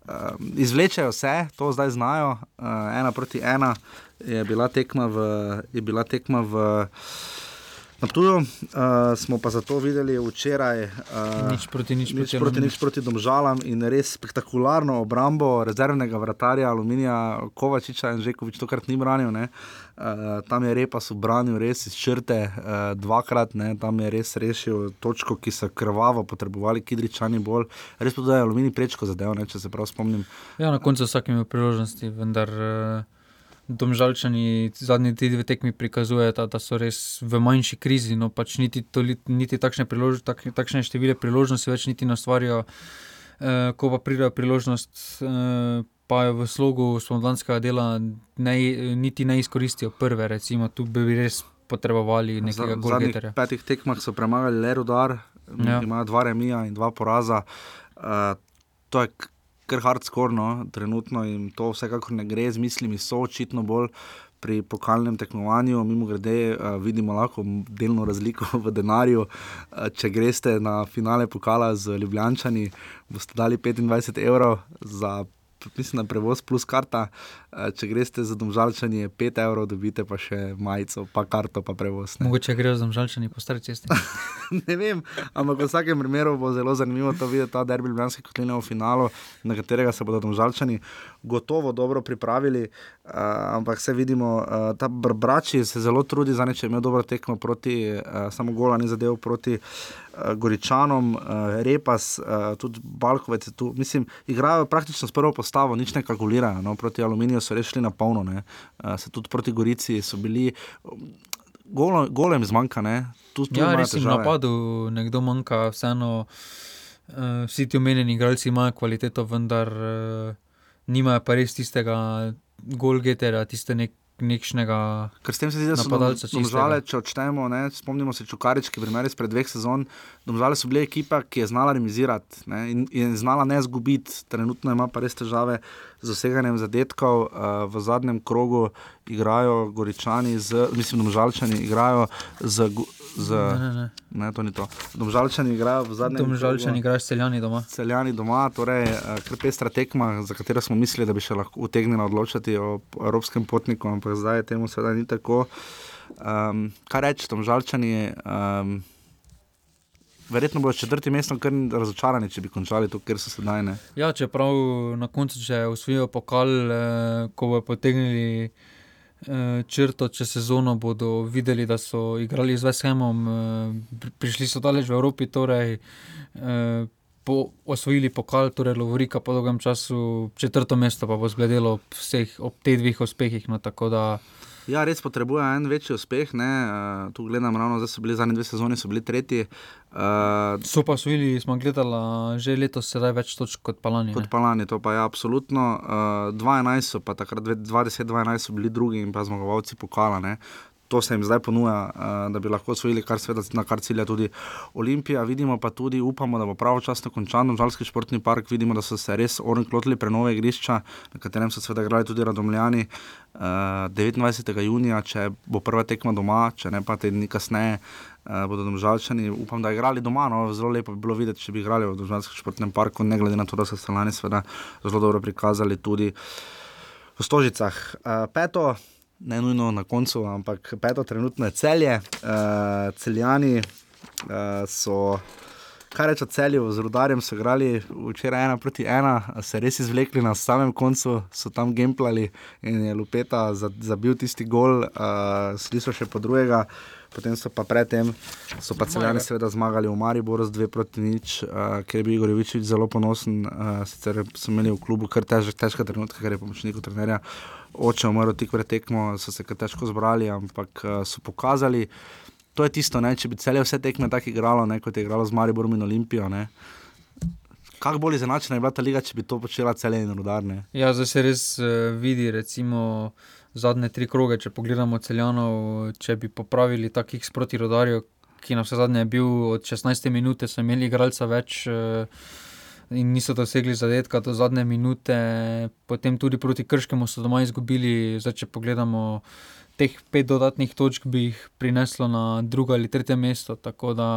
Uh, izvlečajo vse, to zdaj znajo, uh, ena proti ena je bila tekma v. Je bila tekma v Na tuju uh, smo pa zato videli včeraj uh, nič proti nič, nič, proti, nič proti domžalam in res spektakularno obrambo rezervnega vratarja Aluminija Kovačiča in Žekovič tokrat ni branil. Uh, tam je repas obranil res iz črte uh, dvakrat, ne? tam je res rešil točko, ki so krvavo potrebovali, kidričani bolj. Res pa da je Aluminij prečko zadev, ne? če se prav spomnim. Ja, na koncu vsak ima priložnosti, vendar. Uh... Domžalčani zadnji dve tekmi prikazujejo, da so res v manjši krizi. No, pač niti, toli, niti takšne, prilož, tak, takšne števile priložnosti več niti ne stvarijo, eh, ko pa pridejo priložnost, eh, pa jo v slogu spomladanskega dela ne, niti ne izkoristijo prve. Recimo, tu bi res potrebovali nekaj gorgeterja. V petih tekmah so premagali Lerudar, ja. ima dva remija in dva poraza. Uh, to je kar hardskorno, trenutno jim to vsekakor ne gre, z mislimi so očitno bolj. Pri pokalnem tekmovanju, mimo grede, uh, vidimo lahko delno razliko v denarju. Uh, če greste na finale pokala z Ljubljančani, boste dali 25 evrov za mislim, na prevoz plus karta. Eh, če greste za domžalčanje, 5 evrov dobite pa še majico, pa karto, pa prevoz. Ne. Mogoče grejo za domžalčanje po stari cesti. ne vem, ampak v vsakem primeru bo zelo zanimivo to videti, ta derbi Ljubljanske kotline v finalu, na katerega se bodo domžalčani gotovo dobro pripravili. Uh, ampak se vidimo, uh, ta brači se zelo trudi, za neče imel dobro tekmo proti, uh, samo gola ni zadev proti. Goričanom, Repas, tudi Balkovec, tu, mislim, igrajo praktično s prvo postavo, nič ne kalkulirajo. No, proti Aluminiju so rešili na polno, ne. se tudi proti Gorici so bili. Golo, golem zmanjka, ne? Tu, tu ja, res je napadu, nekdo manjka, vseeno uh, vsi ti omenjeni igralci imajo kvaliteto, vendar uh, nimajo pa res tistega golgetera, tiste nek, nekšnega. Ker s tem se zdi, da so domžale, če odštejemo, spomnimo se čukarički primer iz pred dveh sezon, domžale so bile ekipa, ki je znala remisirati in, in znala ne zgubiti, trenutno ima pa res težave z doseganjem zadetkov. Uh, v zadnjem krogu igrajo Goričani, z, mislim, domžalčani igrajo z. Z, ne, ne, ne. ne, to ni to. Domžalčani igrajo v zadnjem času. Domžalčani igrajo celjani doma. Celjani doma, torej eh, kar pestra tekma, za katero smo mislili, da bi še lahko utegnili odločiti o evropskem potniku, ampak zdaj temu sedaj ni tako. Um, kaj reči, domžalčani? Um, Verjetno bodo četrti mesto kar razočarani, če bi končali to, ker so sedaj ne. Ja, čeprav na koncu, če usvojijo pokal, eh, ko bodo potegnili. Eh, črto čez sezono bodo videli, da so igrali z Vesemom, eh, prišli so daleč v Evropi, torej eh, po, osvojili pokal, torej Lovorika po dolgem času, četrto mesto pa bo zgledelo vseh ob teh dveh uspehih. No, Ja, res potrebuje en večji uspeh. Uh, tu gledam, ravno zdaj so bili zadnji dve sezoni, so bili tretji. Uh, so pa svojili, smo gledali že letos, sedaj več točk kot Palani. Kot Palani, to pa je absolutno. Uh, 12 so pa takrat, 20-12 so bili drugi in pa zmagovalci pokala. Ne to se jim zdaj ponuja, uh, da bi lahko osvojili, kar seveda na kar cilja tudi Olimpija. Vidimo pa tudi, upamo, da bo pravočasno končan Žalski športni park. Vidimo, da so se res ornklotili prenove igrišča, na katerem so seveda igrali tudi radomljani. Uh, 29. junija, če bo prva tekma doma, če ne pa te dni kasneje. Uh, bodo domžalčani, upam, da igrali doma. No, zelo lepo bi bilo videti, če bi igrali v Državnem športnem parku, ne glede na to, da so se lani zelo dobro prikazali tudi v Stožicah. Peto, ne nujno na koncu, ampak peto trenutno je celje, uh, celjani uh, so. kaj reče celju, z rudarjem so igrali včeraj ena proti ena, se res izvlekli na samem koncu, so tam gemplali in je Lupeta zabil tisti gol, uh, slišal še po drugega. Potem so pa predtem, so pa celjani seveda zmagali v Mariboru z 2 proti nič, uh, ker je bil Igorjevič zelo ponosen. Uh, sicer so imeli v klubu kar težke, trenutke, ker je pomočnik trenerja oče umrl tik pred tekmo, so se težko zbrali, ampak uh, so pokazali to je tisto, ne? če bi celje vse tekme tako igralo, ne? kot je igralo z Mariborom in Olimpijo. Kako bolj izenačena je bila ta liga, če bi to počela celje in rudarne? Ja, zdaj se res uh, vidi, recimo zadnje tri kroge, če pogledamo celjanov, če bi popravili takih sproti rodarjev, ki na vse zadnje je bil od 16 minut, so imeli igralca več. Uh, In niso dosegli zadetka do zadnje minute, potem tudi proti Krškemu so doma izgubili. Zdaj, če pogledamo, teh pet dodatnih točk bi jih prineslo na drugo ali tretje mesto, tako da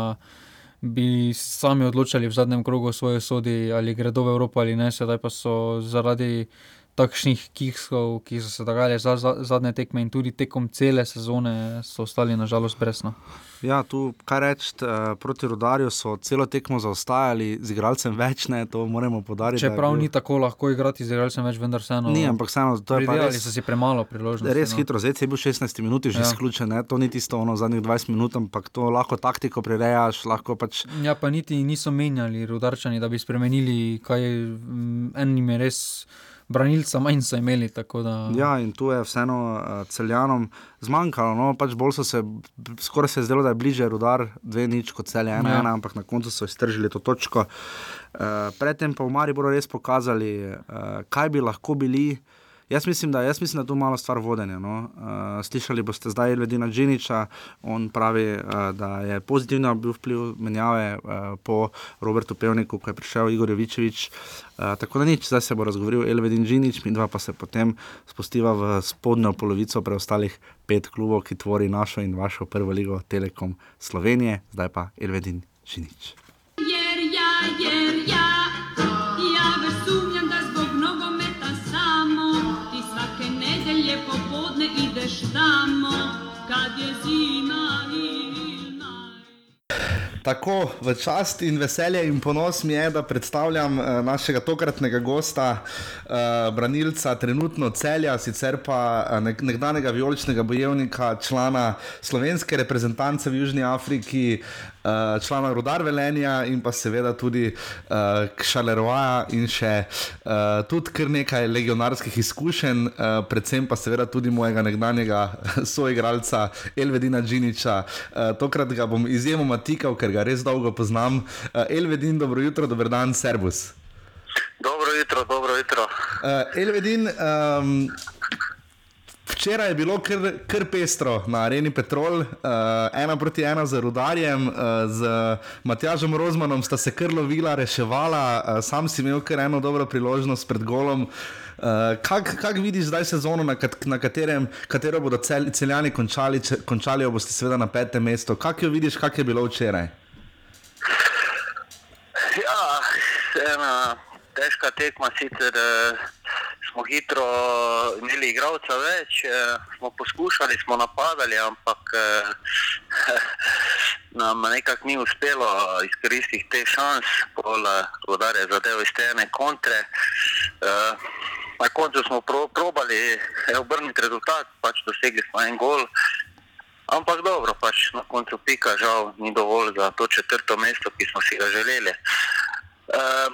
bi sami odločali v zadnjem krogu o svoji sodi, ali gredo v Evropo ali ne, sedaj pa so zaradi takšnih kiksov, ki so se dogajali za, za zadnje tekme in tudi tekom cele sezone, so ostali nažalost brezno. Ja, tu kaj reči, uh, proti rodarju so celo tekmo zaostajali, z igralcem več ne, to moramo podariti. Čeprav bil... ni tako lahko igrati z igralcem več, vendar vseeno. Ni, ampak vseeno, to je pač. Res, so si premalo priložnosti. Res no. hitro, zdaj je bil 16 minut, že ja. izključen, to ni tisto ono zadnjih 20 minut, ampak to lahko taktiko prirejaš, lahko pač. Ja, pa niti niso menjali rodarčani, da bi spremenili, kaj enim je res branilca manj so imeli. Da... Ja, in tu je vseeno uh, celjanom zmanjkalo. No? Pač bolj so se, skoraj se je zdelo, da je bliže rudar, dve nič kot celje, ena, ja. ena, ampak na koncu so iztržili to točko. Uh, predtem pa v Mariboru res pokazali, uh, kaj bi lahko bili. Jaz mislim, da, jaz mislim, da je to malo stvar vodenja. No. Uh, slišali boste zdaj Ledina Džiniča, on pravi, uh, da je pozitivno bil vpliv menjave uh, po Robertu Pevniku, ko je prišel Igor Jovičevič. Uh, tako da nič, zdaj se bo razgovoril Elvedin Džinič, mi dva pa se potem spustiva v spodnjo polovico preostalih pet klubov, ki tvori našo in vašo prvo ligo Telekom Slovenije, zdaj pa Elvedin Džinič. Jer, ja, jer, Tako v čast in veselje in ponos mi je, da predstavljam uh, našega tokratnega gosta, uh, branilca, trenutno celja, sicer pa uh, nekdanjega vijoličnega bojevnika, člana slovenske reprezentance v Južni Afriki, uh, člana Rudar Velenja in pa seveda tudi uh, Kšaleroja in še uh, tudi kar nekaj legionarskih izkušenj, uh, predvsem pa seveda tudi mojega nekdanjega soigralca Elvedina Džiniča. Uh, tokrat ga bom izjemoma tikal, ker ga res dolgo poznam. Uh, Elvedin, dobro jutro, dober dan, servus. Dobro jutro, dobro jutro. Uh, Elvedin, um, včeraj je bilo kar, kar pestro na areni Petrol, uh, ena proti ena z rudarjem, uh, z Matjažem Rozmanom sta se kar lovila, reševala, uh, sam si imel kar eno dobro priložnost pred golom. Uh, Kako kak vidiš zdaj sezono, na, kat, na katerem, katero bodo cel, celjani končali, če, končali, jo boste seveda na petem mestu? Kako jo vidiš, kako je bilo včeraj? Ja, ena težka tekma sicer. Uh smo hitro imeli igralca več, eh, smo poskušali, smo napadali, ampak eh, nam nekako ni uspelo izkoristiti te šans, pol vodarje zadev iz te ene kontre. Eh, na koncu smo pro, probali obrniti rezultat, pač dosegli smo en gol. Ampak dobro, pač na koncu pika žal ni dovolj za to četrto mesto, ki smo si ga želeli. Uh,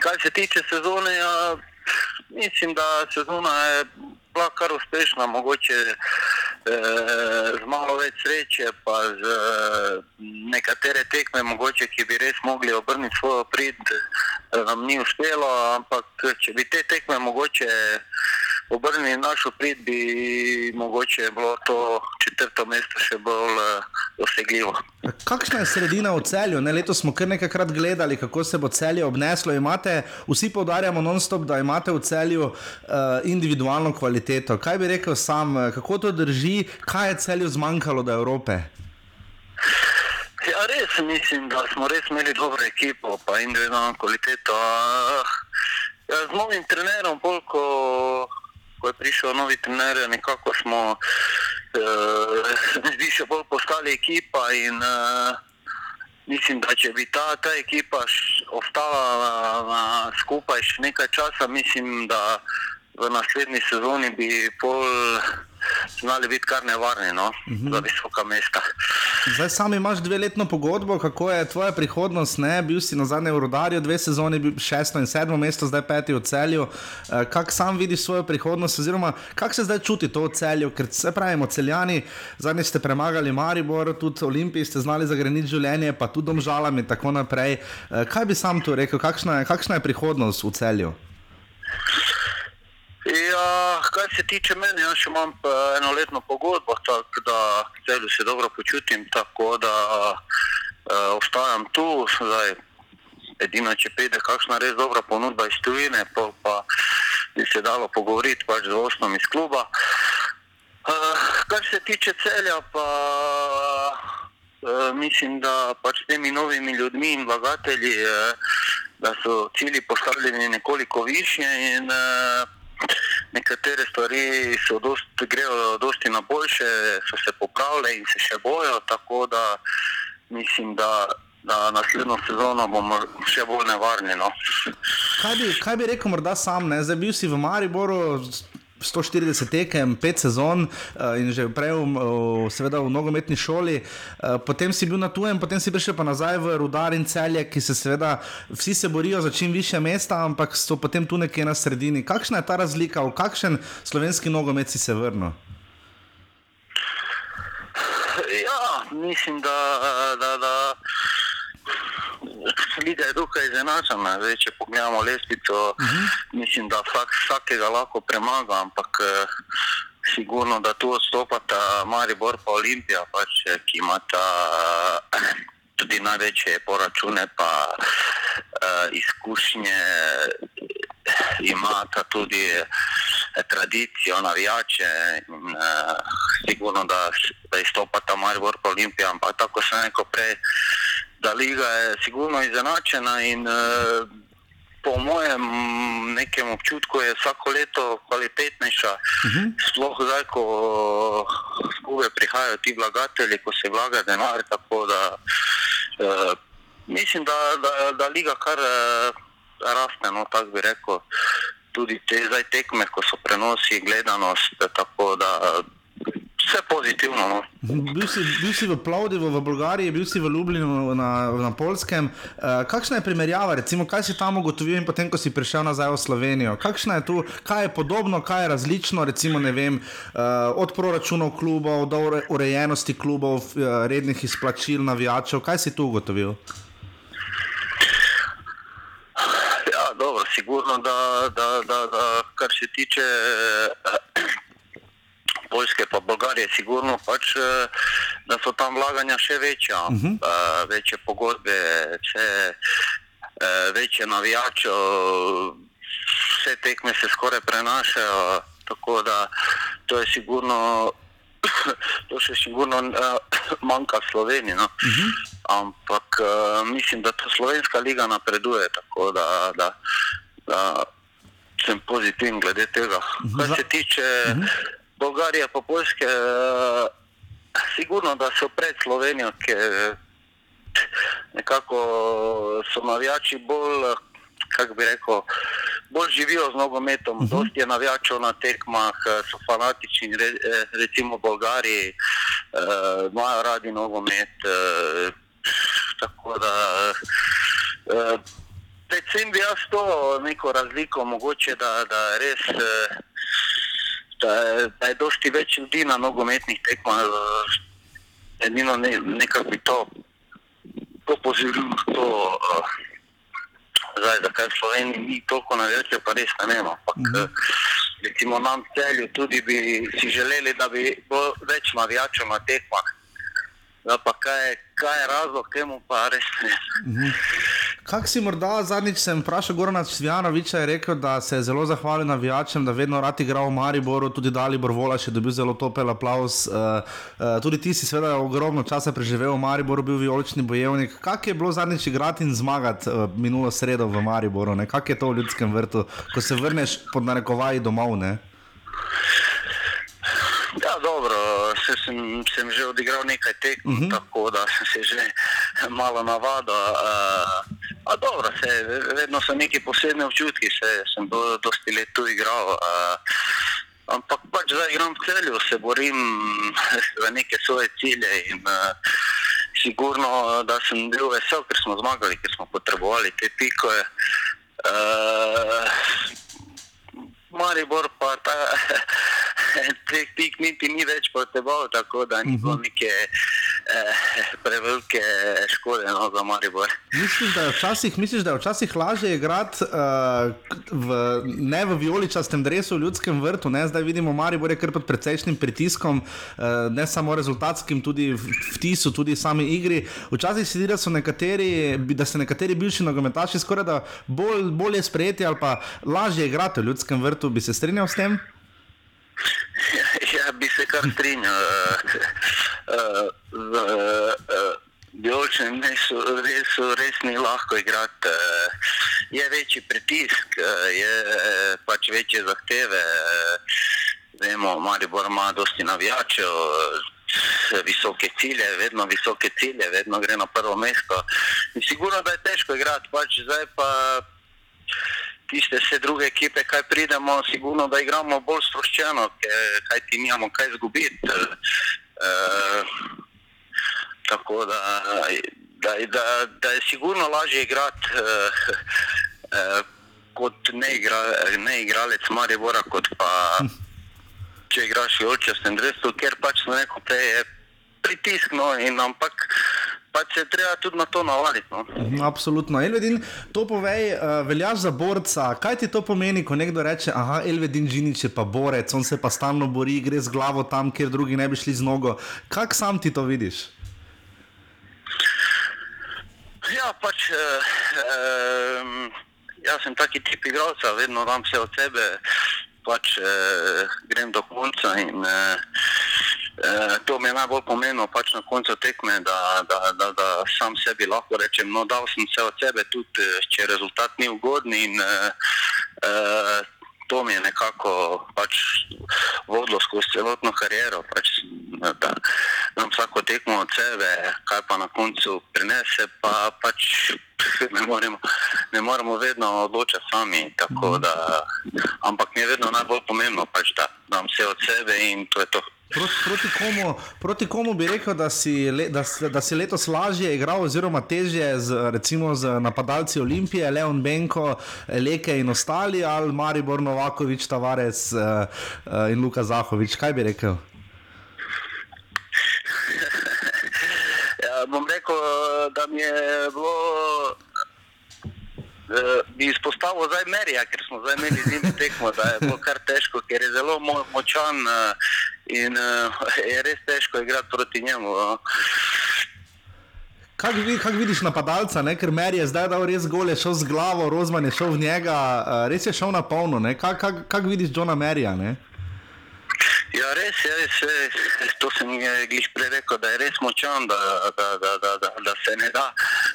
kar se tiče sezone, ja, mislim, da sezona je bila kar uspešna, mogoče eh, z malo več sreče, pa z eh, nekatere tekme, mogoče, ki bi res mogli obrniti svojo prid, eh, nam ni uspelo, ampak če bi te tekme mogoče obrnili našo prid, bi mogoče bilo to četrto mesto še bolj uh, dosegljivo. Kakšna je sredina v celju? Ne, leto smo kar nekajkrat gledali, kako se bo celje obneslo. Imate, vsi poudarjamo non-stop, da imate v celju uh, individualno kvaliteto. Kaj bi rekel sam, eh, kako to drži, kaj je celju zmanjkalo do Evrope? Ja, res mislim, da smo res imeli dobro ekipo, pa individualno kvaliteto. Ja, z novim trenerom, bolj kot ko je prišel novi trener, nekako smo uh, zdi še bolj postali ekipa in uh, mislim, da če bi ta, ta ekipa ostala na, na, skupaj še nekaj časa, mislim, da v naslednji sezoni bi pol znali biti kar nevarni no, uh -huh. za visoka mesta. Zdaj sam imaš dveletno pogodbo, kako je tvoja prihodnost? Ne? Bil si na zadnjem urodarju, dve sezoni, šesto in sedmo mesto, zdaj peti v celju. Eh, Kako sam vidiš svojo prihodnost, oziroma kako se zdaj čuti to v celju? Ker se pravimo, celjani, zadnji ste premagali Maribor, tudi Olimpiji ste znali zagreniti življenje, pa tudi domžalami in tako naprej. Eh, Kaj bi sam tu rekel, kakšna je, kakšna je prihodnost v celju? Ja, kar se tiče mene, jaz imam pa enoletno pogodbo, tako da zelo se dobro počutim, tako da uh, ostajam tu. Zdaj, edino, če pride kakšna res dobra ponudba iz tujine, pa, pa bi se dalo pogovoriti pač z osnom iz kluba. Uh, kar se tiče celja, pa uh, mislim, da pač s temi novimi ljudmi in vlagatelji, uh, da so cilji postavljeni nekoliko više in uh, nekatere stvari so dost, grejo dosti na boljše, so se popravile in se še bojo, tako da mislim, da, da naslednjo sezono bomo še bolj nevarni. No. Kaj bi, kaj bi rekel, morda sam, ne? zdaj bil si v Mariboru. 140 tekem, 5 sezon uh, in že prej, v, seveda, v nogometni šoli, uh, potem si bil na tujem, potem si prišel pa nazaj v Rudar in celje, ki se seveda vsi se borijo za čim više mesta, ampak so potem tu nekje na sredini. Kakšna je ta razlika, v kakšen slovenski nogomet si se vrnil? Ja, mislim, da, da, da liga je dokaj izenačena. Zdaj, če pogledamo lestvico, uh -huh. mislim, da vsak vsakega lahko premaga, ampak eh, sigurno, da tu odstopata Maribor pa Olimpija, pač, eh, ki imata eh, tudi največje poračune pa uh, izkušnje, imata tudi eh, tradicijo, navijače. In, uh, sigurno, da, da izstopata Maribor pa Olimpija, ampak tako sem rekel prej da liga je sigurno izenačena in uh, po mojem nekem občutku je vsako leto kvalitetnejša. Uh -huh. Sploh zdaj, ko skupaj prihajajo ti vlagatelji, ko se vlaga denar, tako da uh, mislim, da, da, da liga kar uh, raste, no tako bi rekel. Tudi te zdaj tekme, ko so prenosi, gledanost, tako da vse pozitivno. No. Bil, si, bil si v Plovdivu, v Bolgariji, bil si v Ljubljani, na, na Polskem. Uh, kakšna je primerjava, recimo, kaj si tam ugotovil in potem, ko si prišel nazaj v Slovenijo? Kakšna je tu, kaj je podobno, kaj je različno, recimo, vem, uh, od proračunov klubov do ure, urejenosti klubov, uh, rednih izplačil, navijačev? Kaj si tu ugotovil? Ja, dobro, sigurno, da, da, da, da kar se tiče. Uh, Poljske pa Bolgarije, sigurno pač, da so tam vlaganja še večja, uh -huh. uh, večje pogodbe, vse, uh, večje navijače, vse tekme se skoraj prenašajo. Tako da to je sigurno, to še sigurno uh, manjka Sloveniji. No? Uh -huh. Ampak uh, mislim, da ta slovenska liga napreduje, tako da, da, da sem pozitiven glede tega. Kar se tiče. Uh -huh. Bolgarija pa Poljske, uh, sigurno, da so pred Slovenijo, ker nekako so navijači bolj, kako bi rekel, bolj živijo z nogometom, uh -huh. dosti je navijačev na tekmah, so fanatični, re, recimo v Bolgariji, uh, imajo radi nogomet, uh, tako da uh, predvsem bi jaz to neko razliko, mogoče da, da res uh, da je, da je dosti več ljudi na nogometnih tekmah. Edino ne, nekako bi to, to pozivil, to, uh, zdaj, zakaj v Sloveniji ni toliko navijačev, pa res ne vem. Ampak mm -hmm. recimo nam celju tudi bi si želeli, da bi bilo več navijačev na tekmah. Pa kaj, kaj je razlog temu, pa res ne. -hmm. Kak si morda zadnjič sem vprašal Gorana Cvjanoviča, je rekel, da se je zelo zahvalil navijačem, da vedno rad igra v Mariboru, tudi Dalibor Volaš je dobil zelo topel aplaus. Uh, uh, tudi ti si seveda ogromno časa preživel v Mariboru, bil vijolični bojevnik. Kak je bilo zadnjič igrati in zmagati uh, minulo sredo v Mariboru? Ne? Kak je to v ljudskem vrtu, ko se vrneš pod narekovaji domov? Ne? Ja, dobro, se sem, sem že odigral nekaj tekm, uh -huh. tako da sem se že malo navado. Uh, a dobro, se, vedno so neki posebni občutki, se, sem do, dosti let tu igral. Uh, ampak pač zdaj igram v celju, se borim za neke svoje cilje in uh, sigurno, da sem bil vesel, ker smo zmagali, ker smo potrebovali te pikoje. Uh, Maribor pa ta, teh pik niti ni več potreboval, tako da ni bilo neke eh, prevelike škode no, za Maribor. Misliš, da je včasih, misliš, da je včasih lažje igrati uh, v, ne v vijoličastem drevesu v ljudskem vrtu, ne? zdaj vidimo, Maribor je kar pod precejšnjim pritiskom, uh, ne samo rezultatskim, tudi v vtisu, tudi sami igri. Včasih se zdi, da so nekateri, da se nekateri bivši nogometaši skoraj da bolj, bolje sprejeti ali pa lažje igrati v ljudskem vrtu. Bi se strinjal s tem? Ja, bi se kar strinjal. Biolčnim mesu res, res ni lahko igrati. eh, Je večji pritisk, eh, je eh, pač večje zahteve. eh, Vemo, Maribor ima dosti navijačev, eh, visoke cilje, vedno visoke cilje, vedno gre na prvo mesto. In sigurno, da je težko igrati, pač zdaj pa tiste vse druge ekipe, kaj pridemo, sigurno, da igramo bolj sproščeno, kaj ti nimamo kaj izgubiti. Uh, tako da, da, da, da je sigurno lažje igrati uh, uh, kot neigra, neigralec Maribora, kot pa če igraš v očesnem drevesu, ker pač na neko prej je pritisk, no, in ampak pač se je treba tudi na to navaditi. No. Mhm, Absolutno. Elvedin, to povej, uh, veljaš za borca. Kaj ti to pomeni, ko nekdo reče, ah, Elvedin Džinič je pa borec, on se pa stalno bori, gre z glavo tam, kjer drugi ne bi šli z nogo. Kako sam ti to vidiš? Ja, pač uh, um, jaz sem taki tip igralca, vedno dam vse od sebe, pač uh, grem do konca in uh, uh, to mi je najbolj pomembno, pač na koncu tekme, da, da, da, da sam sebi lahko rečem, no dal sem vse od sebe, tudi eh, če rezultat ni ugoden in uh, uh, to mi je nekako pač vodilo skozi celotno kariero. Pač, da dam vsako tekmo od sebe, kaj pa na koncu prinese, pa pač ne moremo, ne moremo vedno odločati sami. Da, ampak mi je vedno najbolj pomembno, pač, da dam vse od sebe in to je to. Proti, proti, komu, proti komu bi rekel, da si, le, da, da si letos lažje igral, oziroma težje z, recimo, z napadalci Olimpije, Leon Benko, Leke in ostali, ali Maribor Novakovič, Tavares uh, uh, in Luka Zahovič? Kaj bi rekel? Ja, bom rekel, da mi je bilo. Eh, Bi izpostavil zdaj Merija, ker smo zdaj imeli zimno tekmo, da je bilo kar težko, ker je zelo mo močan eh, in eh, je res težko igrati proti njemu. no. Kaj vi, kak vidiš napadalca, ne? ker Mer je zdaj dal res gole, šel z glavo, Rozman je šel v njega, uh, res je šel na polno. ne? Kak, kak, kak vidiš Johna Merija? Ne? Ja, res je, res je, to sem jih prej rekel, da je res močan, da, da, da, da, da, da se ne da,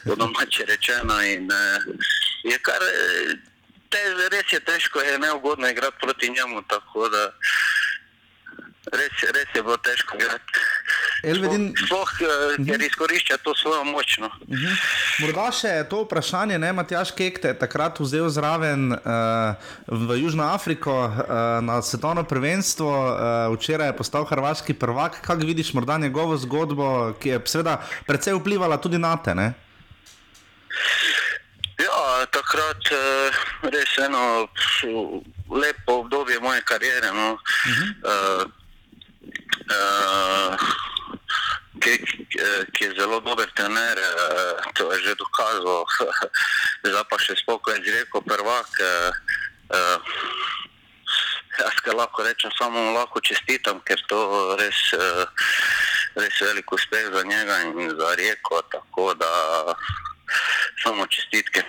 po domače rečeno. In, eh, je kar, eh, te, res je težko, je neugodno igrati proti njemu, tako da res, res je bilo težko igrati. Elvedin, Sploh, eh, ker izkorišča to svojo moč. No. Uh -huh. Morda še to vprašanje, ne, Matjaš Kek te je takrat vzel zraven uh, v Južno Afriko uh, na svetovno prvenstvo, uh, včeraj je postal hrvaški prvak. Kako vidiš morda njegovo zgodbo, ki je seveda precej vplivala tudi na te? Ne? Ja, takrat eh, res eno lepo obdobje moje kariere. No. Uh -huh. uh, uh, ki, ki, ki je zelo dober trener, eh, to je že dokazal. Zdaj pa še spokoj izrekel prvak. eh, eh, Jaz ga lahko rečem, samo lahko čestitam, ker to res, eh, res velik uspeh za njega in za Rijeko, tako da samo čestitke.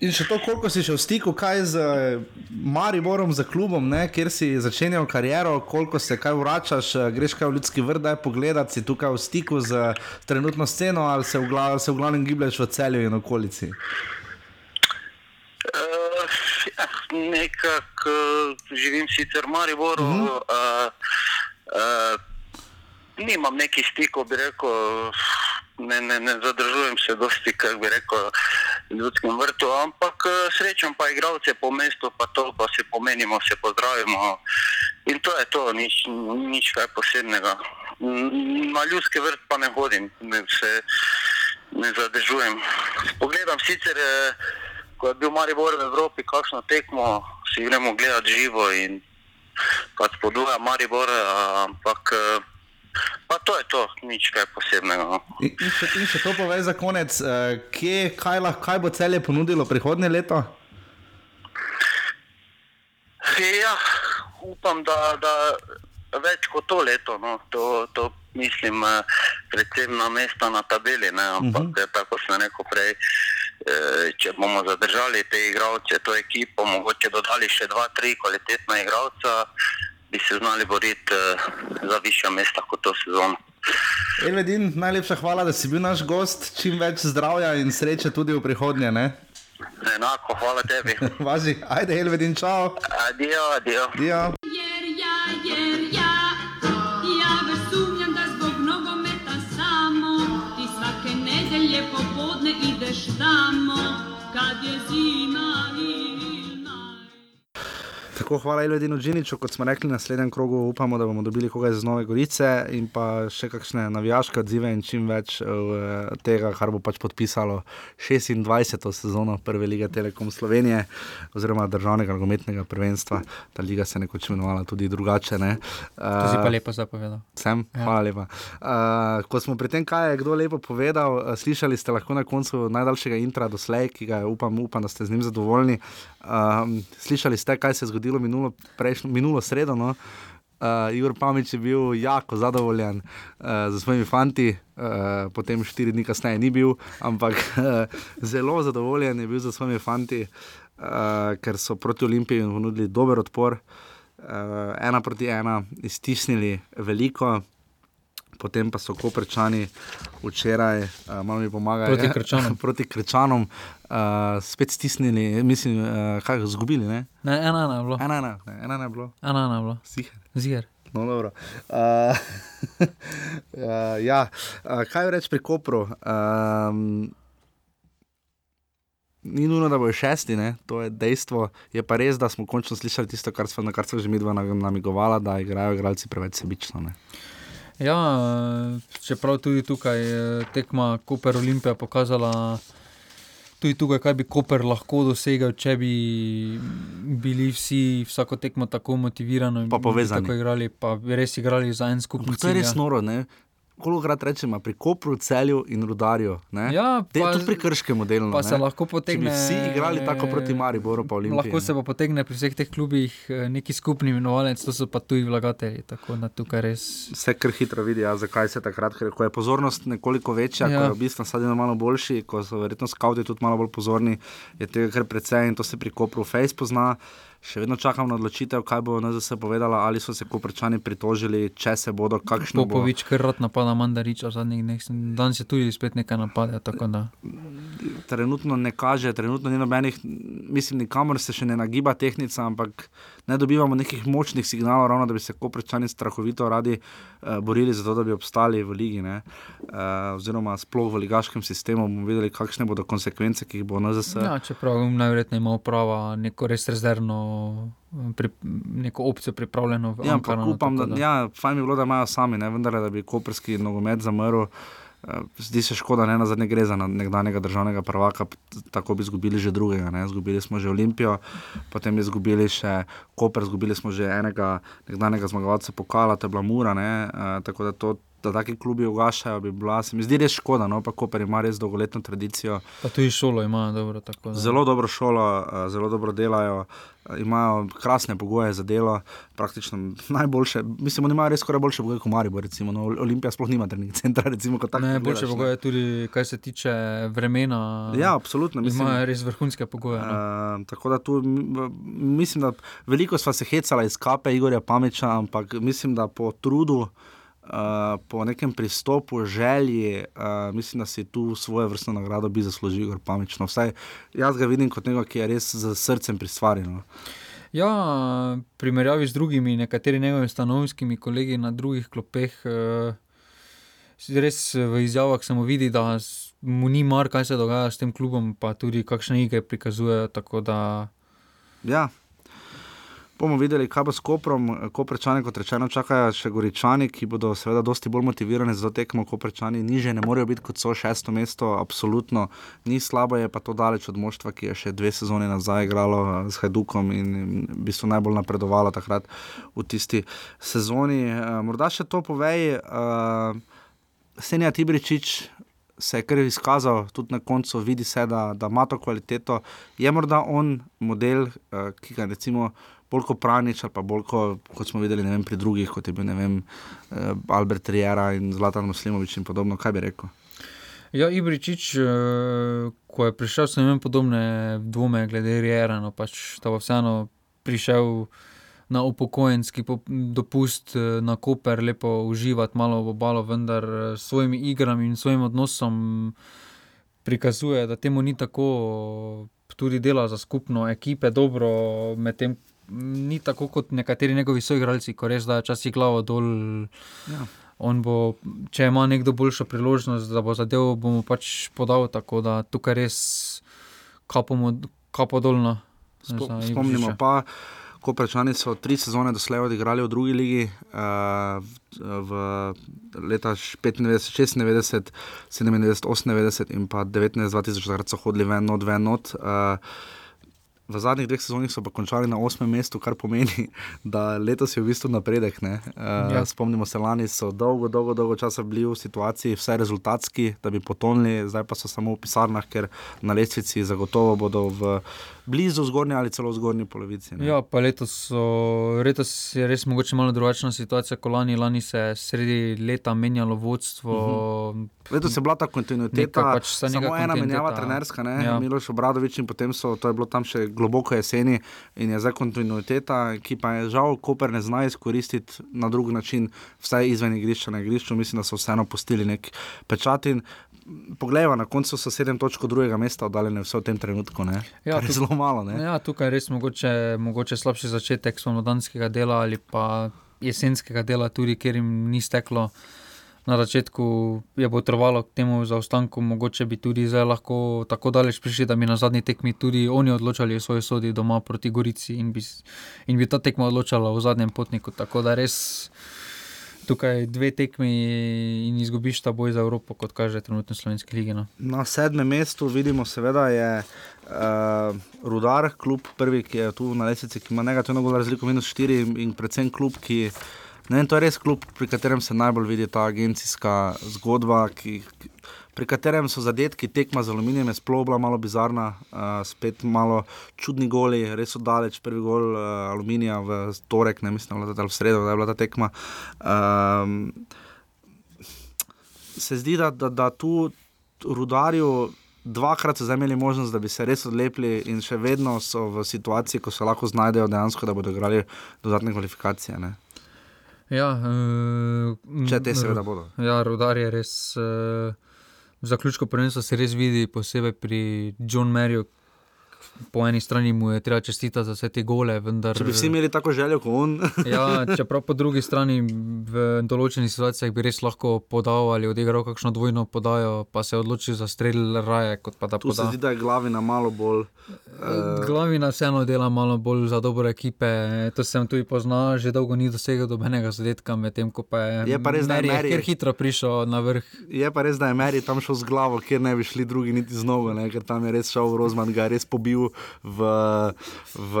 In še to, koliko si še v stiku, kaj z eh, Mariborom, za klubom, ne, kjer si začenjal kariero, koliko se kaj vračaš, eh, greš kaj v ljudski vrt, da je pogledati, si tukaj v stiku z trenutno sceno ali se v, glav, se v glavnem giblješ v celju in okolici. Uh, ja, Nekako uh, živim sicer v Mariboru, uh -huh. uh, uh, nimam nekih stikov, bi rekel, ne, ne, ne zadržujem se dosti, kako bi rekel, v ljudskem vrtu, ampak eh, srečam pa igralce po mestu, pa to, pa se pomenimo, se pozdravimo. In to je to, nič, nič kaj posebnega. Na ljudski vrt pa ne hodim, ne, se ne zadržujem. Pogledam sicer, eh, ko je bil Maribor v Evropi, kakšno tekmo si gremo gledati živo in pač poduja Maribor, eh, ampak pa to je to, nič kaj posebnega. No. In, in, še, in še to povej za konec, uh, kje, kaj, lah, kaj bo celje ponudilo prihodnje leto? Ja, upam, da, da več kot to leto. No. To, to mislim, eh, predvsem na mesta na tabeli. Ne. Ampak, uh -huh. tako sem rekel prej, eh, če bomo zadržali te igralce, to ekipo, mogoče dodali še dva, tri kvalitetna igralca, bi se znali boriti eh, za višja mesta kot to sezono. Elvedin, najlepša hvala, da si bil naš gost, čim več zdravja in sreče tudi v prihodnje. Ne? Enako, hvala tebi. Važi, ajde, Elvedin, čau. Adijo, adijo. adijo. Tako, hvala Elvedinu Džiniču, kot smo rekli, na naslednjem krogu upamo, da bomo dobili koga iz Nove Gorice in pa še kakšne navijaške odzive in čim več uh, tega, kar bo pač podpisalo 26. sezono Prve lige Telekom Slovenije oziroma državnega nogometnega prvenstva. Ta liga se je nekoč imenovala tudi drugače. Ne? To si pa lepo zapovedal. Sem, ja. hvala lepa. Uh, ko smo pri tem, kaj je kdo lepo povedal, uh, slišali ste lahko na koncu najdaljšega intra doslej, ki ga je, upam, upam, da ste z njim zadovoljni. Um, slišali ste, kaj se je zgodilo minulo, prejšnjo, minulo sredo. No? Uh, Igor Pamič je bil jako zadovoljen uh, z svojimi fanti, uh, potem štiri dni kasneje ni bil, ampak uh, zelo zadovoljen je bil z svojimi fanti, uh, ker so proti Olimpiji ponudili dober odpor, uh, ena proti ena, iztisnili veliko potem pa so koprčani včeraj, uh, malo mi pomagajo, proti krčanom, proti krčanom uh, spet stisnili, mislim, uh, kaj so izgubili. Ne? ne, ena ena je bilo. Ena ena, ne, ena je bilo. Ena ena je bilo. Siher. Ziger. No, dobro. Uh, uh, ja, uh, kaj reči pri Kopru? Um, Ni nujno, da bojo šesti, ne? to je dejstvo. Je pa res, da smo končno slišali tisto, kar smo, na kar smo že mi dva namigovali, da igrajo igralci preveč sebično. Ne? Ja, čeprav tudi tukaj je tekma Koper Olimpija pokazala, tudi tukaj, kaj bi Koper lahko dosegel, če bi bili vsi vsako tekmo tako motivirani. Pa povezani. Tako igrali, pa res igrali za en skupni cilj. To je res ja. noro, ne? Koliko krat rečemo, pri Kopru, celju in rudarju. Ja, Te, tudi pri krškem delu. Pa se lahko potegne. Vsi igrali tako proti Mariboru, pa Olimpiji. Lahko se pa potegne pri vseh teh klubih eh, neki skupni imenovalec, to so pa tuji vlagatelji. Tako da tukaj res. Vse kar hitro vidi, ja, zakaj se takrat, ker je pozornost nekoliko večja, ja. ko je v bistvu stadion malo boljši, ko so verjetno skavti tudi malo bolj pozorni, je tega kar precej in to se pri Kopru Face pozna. Še vedno čakam na odločitev, kaj bo NZS povedala, ali so se koprčani pritožili, če se bodo kakšno. Popovič, ker rad napada Mandariča v zadnjih dneh, danes je tudi spet nekaj napada. Trenutno ne kaže, trenutno ni nobenih, mislim, nikamor se še ne nagiba tehnica, ampak ne dobivamo nekih močnih signalov, ravno da bi se koprčani strahovito radi uh, borili za to, da bi obstali v ligi. Uh, oziroma, sploh v ligaškem sistemu bomo videli, kakšne bodo konsekvence, ki jih bo NZS. Ja, čeprav najverjetneje ima uprava neko res rezervno pri, neko opcijo pripravljeno. Ja, ampak upam, da, da... Ja, fajn bi bilo, da imajo sami, ne vendar, da bi koperski nogomet zamrl. Uh, zdi se škoda, ne na zadnje gre za nekdanjega državnega prvaka, tako bi izgubili že drugega. Ne. Zgubili smo že Olimpijo, potem bi izgubili še Koper, izgubili smo že enega nekdanjega zmagovalca pokala, to je bila Mura. Uh, tako da to. Da taki klubi ugašajo, bi bila, se mi zdi res škoda, no, pa Koper ima res dolgoletno tradicijo. Pa tudi šolo imajo dobro. Tako, zelo dobro šolo, zelo dobro delajo, imajo krasne pogoje za delo, praktično najboljše. Mislim, da imajo res skoraj boljše pogoje kot Maribor, recimo. No, Olimpija sploh nima trening centra, recimo. Najboljše pogoje tudi, kar se tiče vremena. Ja, absolutno. Mislim, imajo res vrhunske pogoje. No. Uh, tako da tu mislim, da veliko sva se hecala iz kape Igorja Pameča, ampak mislim, da po trudu. Uh, po nekem pristopu, želji, uh, mislim, da si tu svojo vrstno nagrado bi zaslužil, kar pametno. Vsaj jaz ga vidim kot nekaj, ki je res z srcem pristvarjen. Ja, primerjavi z drugimi, nekateri njegovimi stanovskimi kolegi na drugih klopeh, uh, res v izjavah se mu vidi, da mu ni mar, kaj se dogaja s tem klubom, pa tudi kakšne igre prikazujejo. Tako da Ja. Bomo videli, kaj bo s Koprom. Koprečani, kot rečeno, čakajo še Goričani, ki bodo seveda dosti bolj motivirani za tekmo. Koprečani niže ne morejo biti kot so šesto mesto, absolutno ni slabo, je pa to daleč od moštva, ki je še dve sezoni nazaj igralo eh, s Hajdukom in v bistvu najbolj napredovalo takrat v tisti sezoni. Eh, Morda še to povej, uh, Senja Tibričič. Se je kar izkazal, tudi na koncu vidi se, da, da ima to kvaliteto. Je morda on model, uh, ki ga recimo bolj kot Pranič ali pa bolj kot, kot smo videli vem, pri drugih, kot je bil vem, uh, Albert Riera in Zlatan Muslimovič in podobno. Kaj bi rekel? Ja, Ibričič, eh, ko je prišel, sem imel podobne dvome glede Riera, no pač da bo vseeno prišel na upokojenski po- dopust eh, na Koper, lepo uživati malo v obalo, vendar eh, s svojimi igrami in svojim odnosom prikazuje, da temu ni tako, tudi dela za skupno ekipe dobro, medtem ni tako kot nekateri njegovi soigralci, ko res da včasih glavo dol. Ja. On bo, če ima nekdo boljšo priložnost, da bo zadev, bomo pač podal. Tako da tukaj res kapamo, kapo dolno. Spo, spomnimo pa, ko prečani so tri sezone doslej odigrali v drugi ligi, uh, v leta 95, 96, 97, 98 in pa 19, 2000, takrat so hodili ven, not, ven, not. Uh, V zadnjih dveh sezonih so pa končali na osmem mestu, kar pomeni, da letos je v bistvu napredek. Uh, Ja. Spomnimo se, lani so dolgo, dolgo, dolgo časa bili v situaciji, vsaj rezultatski, da bi potonili, zdaj pa so samo v pisarnah, ker na lestvici zagotovo bodo v blizu zgornji ali celo zgornji polovici. Ne. Ja, pa letos, so, letos je res mogoče malo drugačna situacija kot lani. Lani se je sredi leta menjalo vodstvo. Mhm. Letos je bila ta kontinuiteta, Neka pač samo neka ena menjava trenerska, ne, Ja. Miloš Obradovič in potem so, to je bilo tam še globoko jeseni in je zdaj kontinuiteta, ki pa je žal Koper ne zna izkoristiti na drug način, vsaj izven igrišča na igrišču, mislim, da so vseeno pustili nek pečat in Poglejva, na koncu so sedem točk drugega mesta oddaljene vse v tem trenutku. Ne? Ja, Kar je tuk- zelo malo. Ne? Ja, tukaj je res mogoče, mogoče slabši začetek spomladanskega dela ali pa jesenskega dela, tudi ker jim ni steklo. Na začetku je potrebovalo k temu zaostanku, mogoče bi tudi zdaj lahko tako daleč prišli, da bi na zadnji tekmi tudi oni odločali o svoji sodi doma proti Gorici in bi, in bi ta tekma odločala v zadnjem potniku. Tako da res tukaj dve tekmi in izgubiš ta boj za Evropo, kot kaže trenutno slovenski lige. No. Na sedmem mestu vidimo, seveda je uh, Rudar, klub prvi, ki je tu na lestvici, ki ima negativno razliko, minus 4 in, predvsem klub, ki. Ne, to je res klub, pri katerem se najbolj vidi ta agencijska zgodba, ki, ki, pri katerem so zadetki tekma z aluminijem, je sploh bila malo bizarna, uh, spet malo čudni goli, res so daleč, prvi gol uh, aluminija v torek, ne mislim, da je bila ta sredo, da je bila ta tekma. Um, se zdi, da, da, da tu rudarju dvakrat so imeli možnost, da bi se res odlepili, in še vedno so v situaciji, ko se lahko znajdejo dejansko, da bodo igrali dodatne kvalifikacije. Ne? Ja, uh, Če te seveda bodo. Ja, rodar je res. Uh, v zaključku prvenstva se res vidi, posebej pri John Merju. Po eni strani mu je treba čestitati za vse te gole, vendar. Če bi vsi imeli tako željo kot on. ja, čeprav po drugi strani v določenih situacijah bi res lahko podal ali odigral kakšno dvojno podajo, pa se odločil za strel raje, kot pa da Tu se poda. zdi, da je glavina malo bolj. Uh, Glavina vseeno dela malo bolj za dobre ekipe. To sem tudi poznal, že dolgo ni dosegel dobenega zadetka, medtem ko pa je, Je pa res, da je Meri Meri- hitro prišel na vrh. Je pa res, da je Meri tam šel z glavo, kjer ne bi šli drugi niti z nogo, ne? ker tam je res šel Rozman, ga je res pobil v, v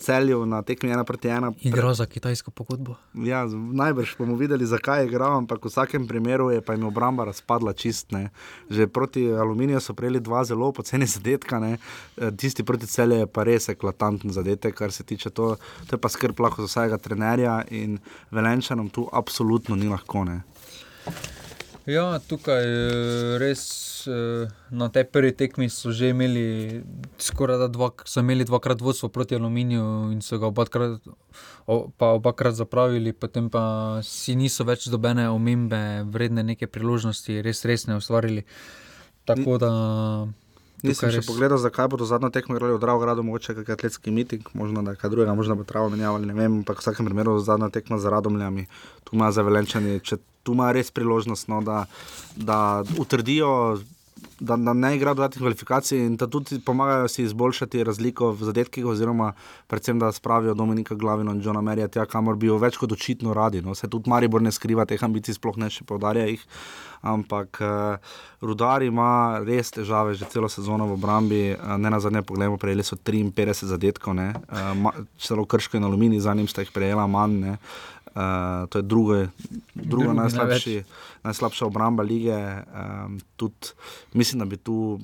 celju na tekmi ena proti ena. Igral za kitajsko pogodbo. Ja, najbrž bomo videli, zakaj je igral, ampak v vsakem primeru je pa jim obramba razpadla čistne. Že proti Aluminiju so prejeli dva zelo poceni zadetka, ne. Eh, tisti proti celju je pa res eklatanten zadetek, kar se tiče to. To je pa skrb lahko za vsakega trenerja in Velenčanom tu absolutno ni lahko. Ne. Ja, tukaj eh, res eh, na tej prvi tekmi so že imeli skoraj da dva, so imeli dvakrat vodstvo proti aluminiju in so ga obakrat, pa obakrat zapravili, potem pa si niso več dobene omembe, vredne neke priložnosti, res res ne ustvarili. Tako da Nisem še res- pogledal, zakaj bodo zadnjo tekmo igrali v Dravogradu, mogoče kakšen atletski miting, možno da kaj drugega, možno bo travo menjavali, ne vem, ampak v vsakem primeru zadnja tekma z Radomljami, tu ima zavelenčani, če tu ima res priložnost, no, da, da utrdijo, da, da ne igra dodatnih kvalifikacij in da tudi pomagajo si izboljšati razliko v zadetkih, oziroma predvsem, da spravijo Dominika Glavino in Johna Merija tja, kamor bi jo več kot očitno radi. No. Se tudi Maribor ne skriva teh ambicij, sploh ne še povdarja jih. Ampak uh, Rudar ima res težave že celo sezono v obrambi. Uh, ne na zadnje pogledamo, prejeli so 53 zadetkov, ne. uh, celo krško in aluminij, za njim sta jih prejela manj. Ne. Uh, to je drugo, druga Drugi najslabši, najslabša obramba lige. Um, tudi, mislim, da bi tu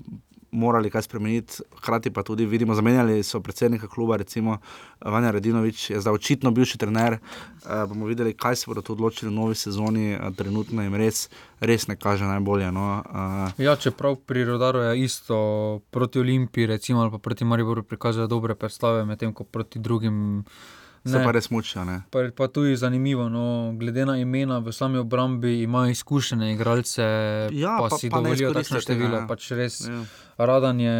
morali kaj spremeniti, hkrati pa tudi vidimo, zamenjali so predsednika kluba, recimo Vanja Redinovič, je zdaj očitno bivši trener. Uh, bomo videli, kaj se bodo tu odločili v novi sezoni, uh, trenutno jim res, res ne kaže najbolje. No. Uh, Ja, čeprav pri Rodaru je isto proti Olimpiji, recimo, ali pa proti Mariboru prikazujejo dobre predstave, medtem ko proti drugim. Se pa res mučijo. ne. Pa, pa tudi zanimivo, no, glede na imena v sami obrambi, imajo izkušene igralce, Ja, pa, pa- si pa dovolijo takšno število. ja. Pač res, Ja. Radan je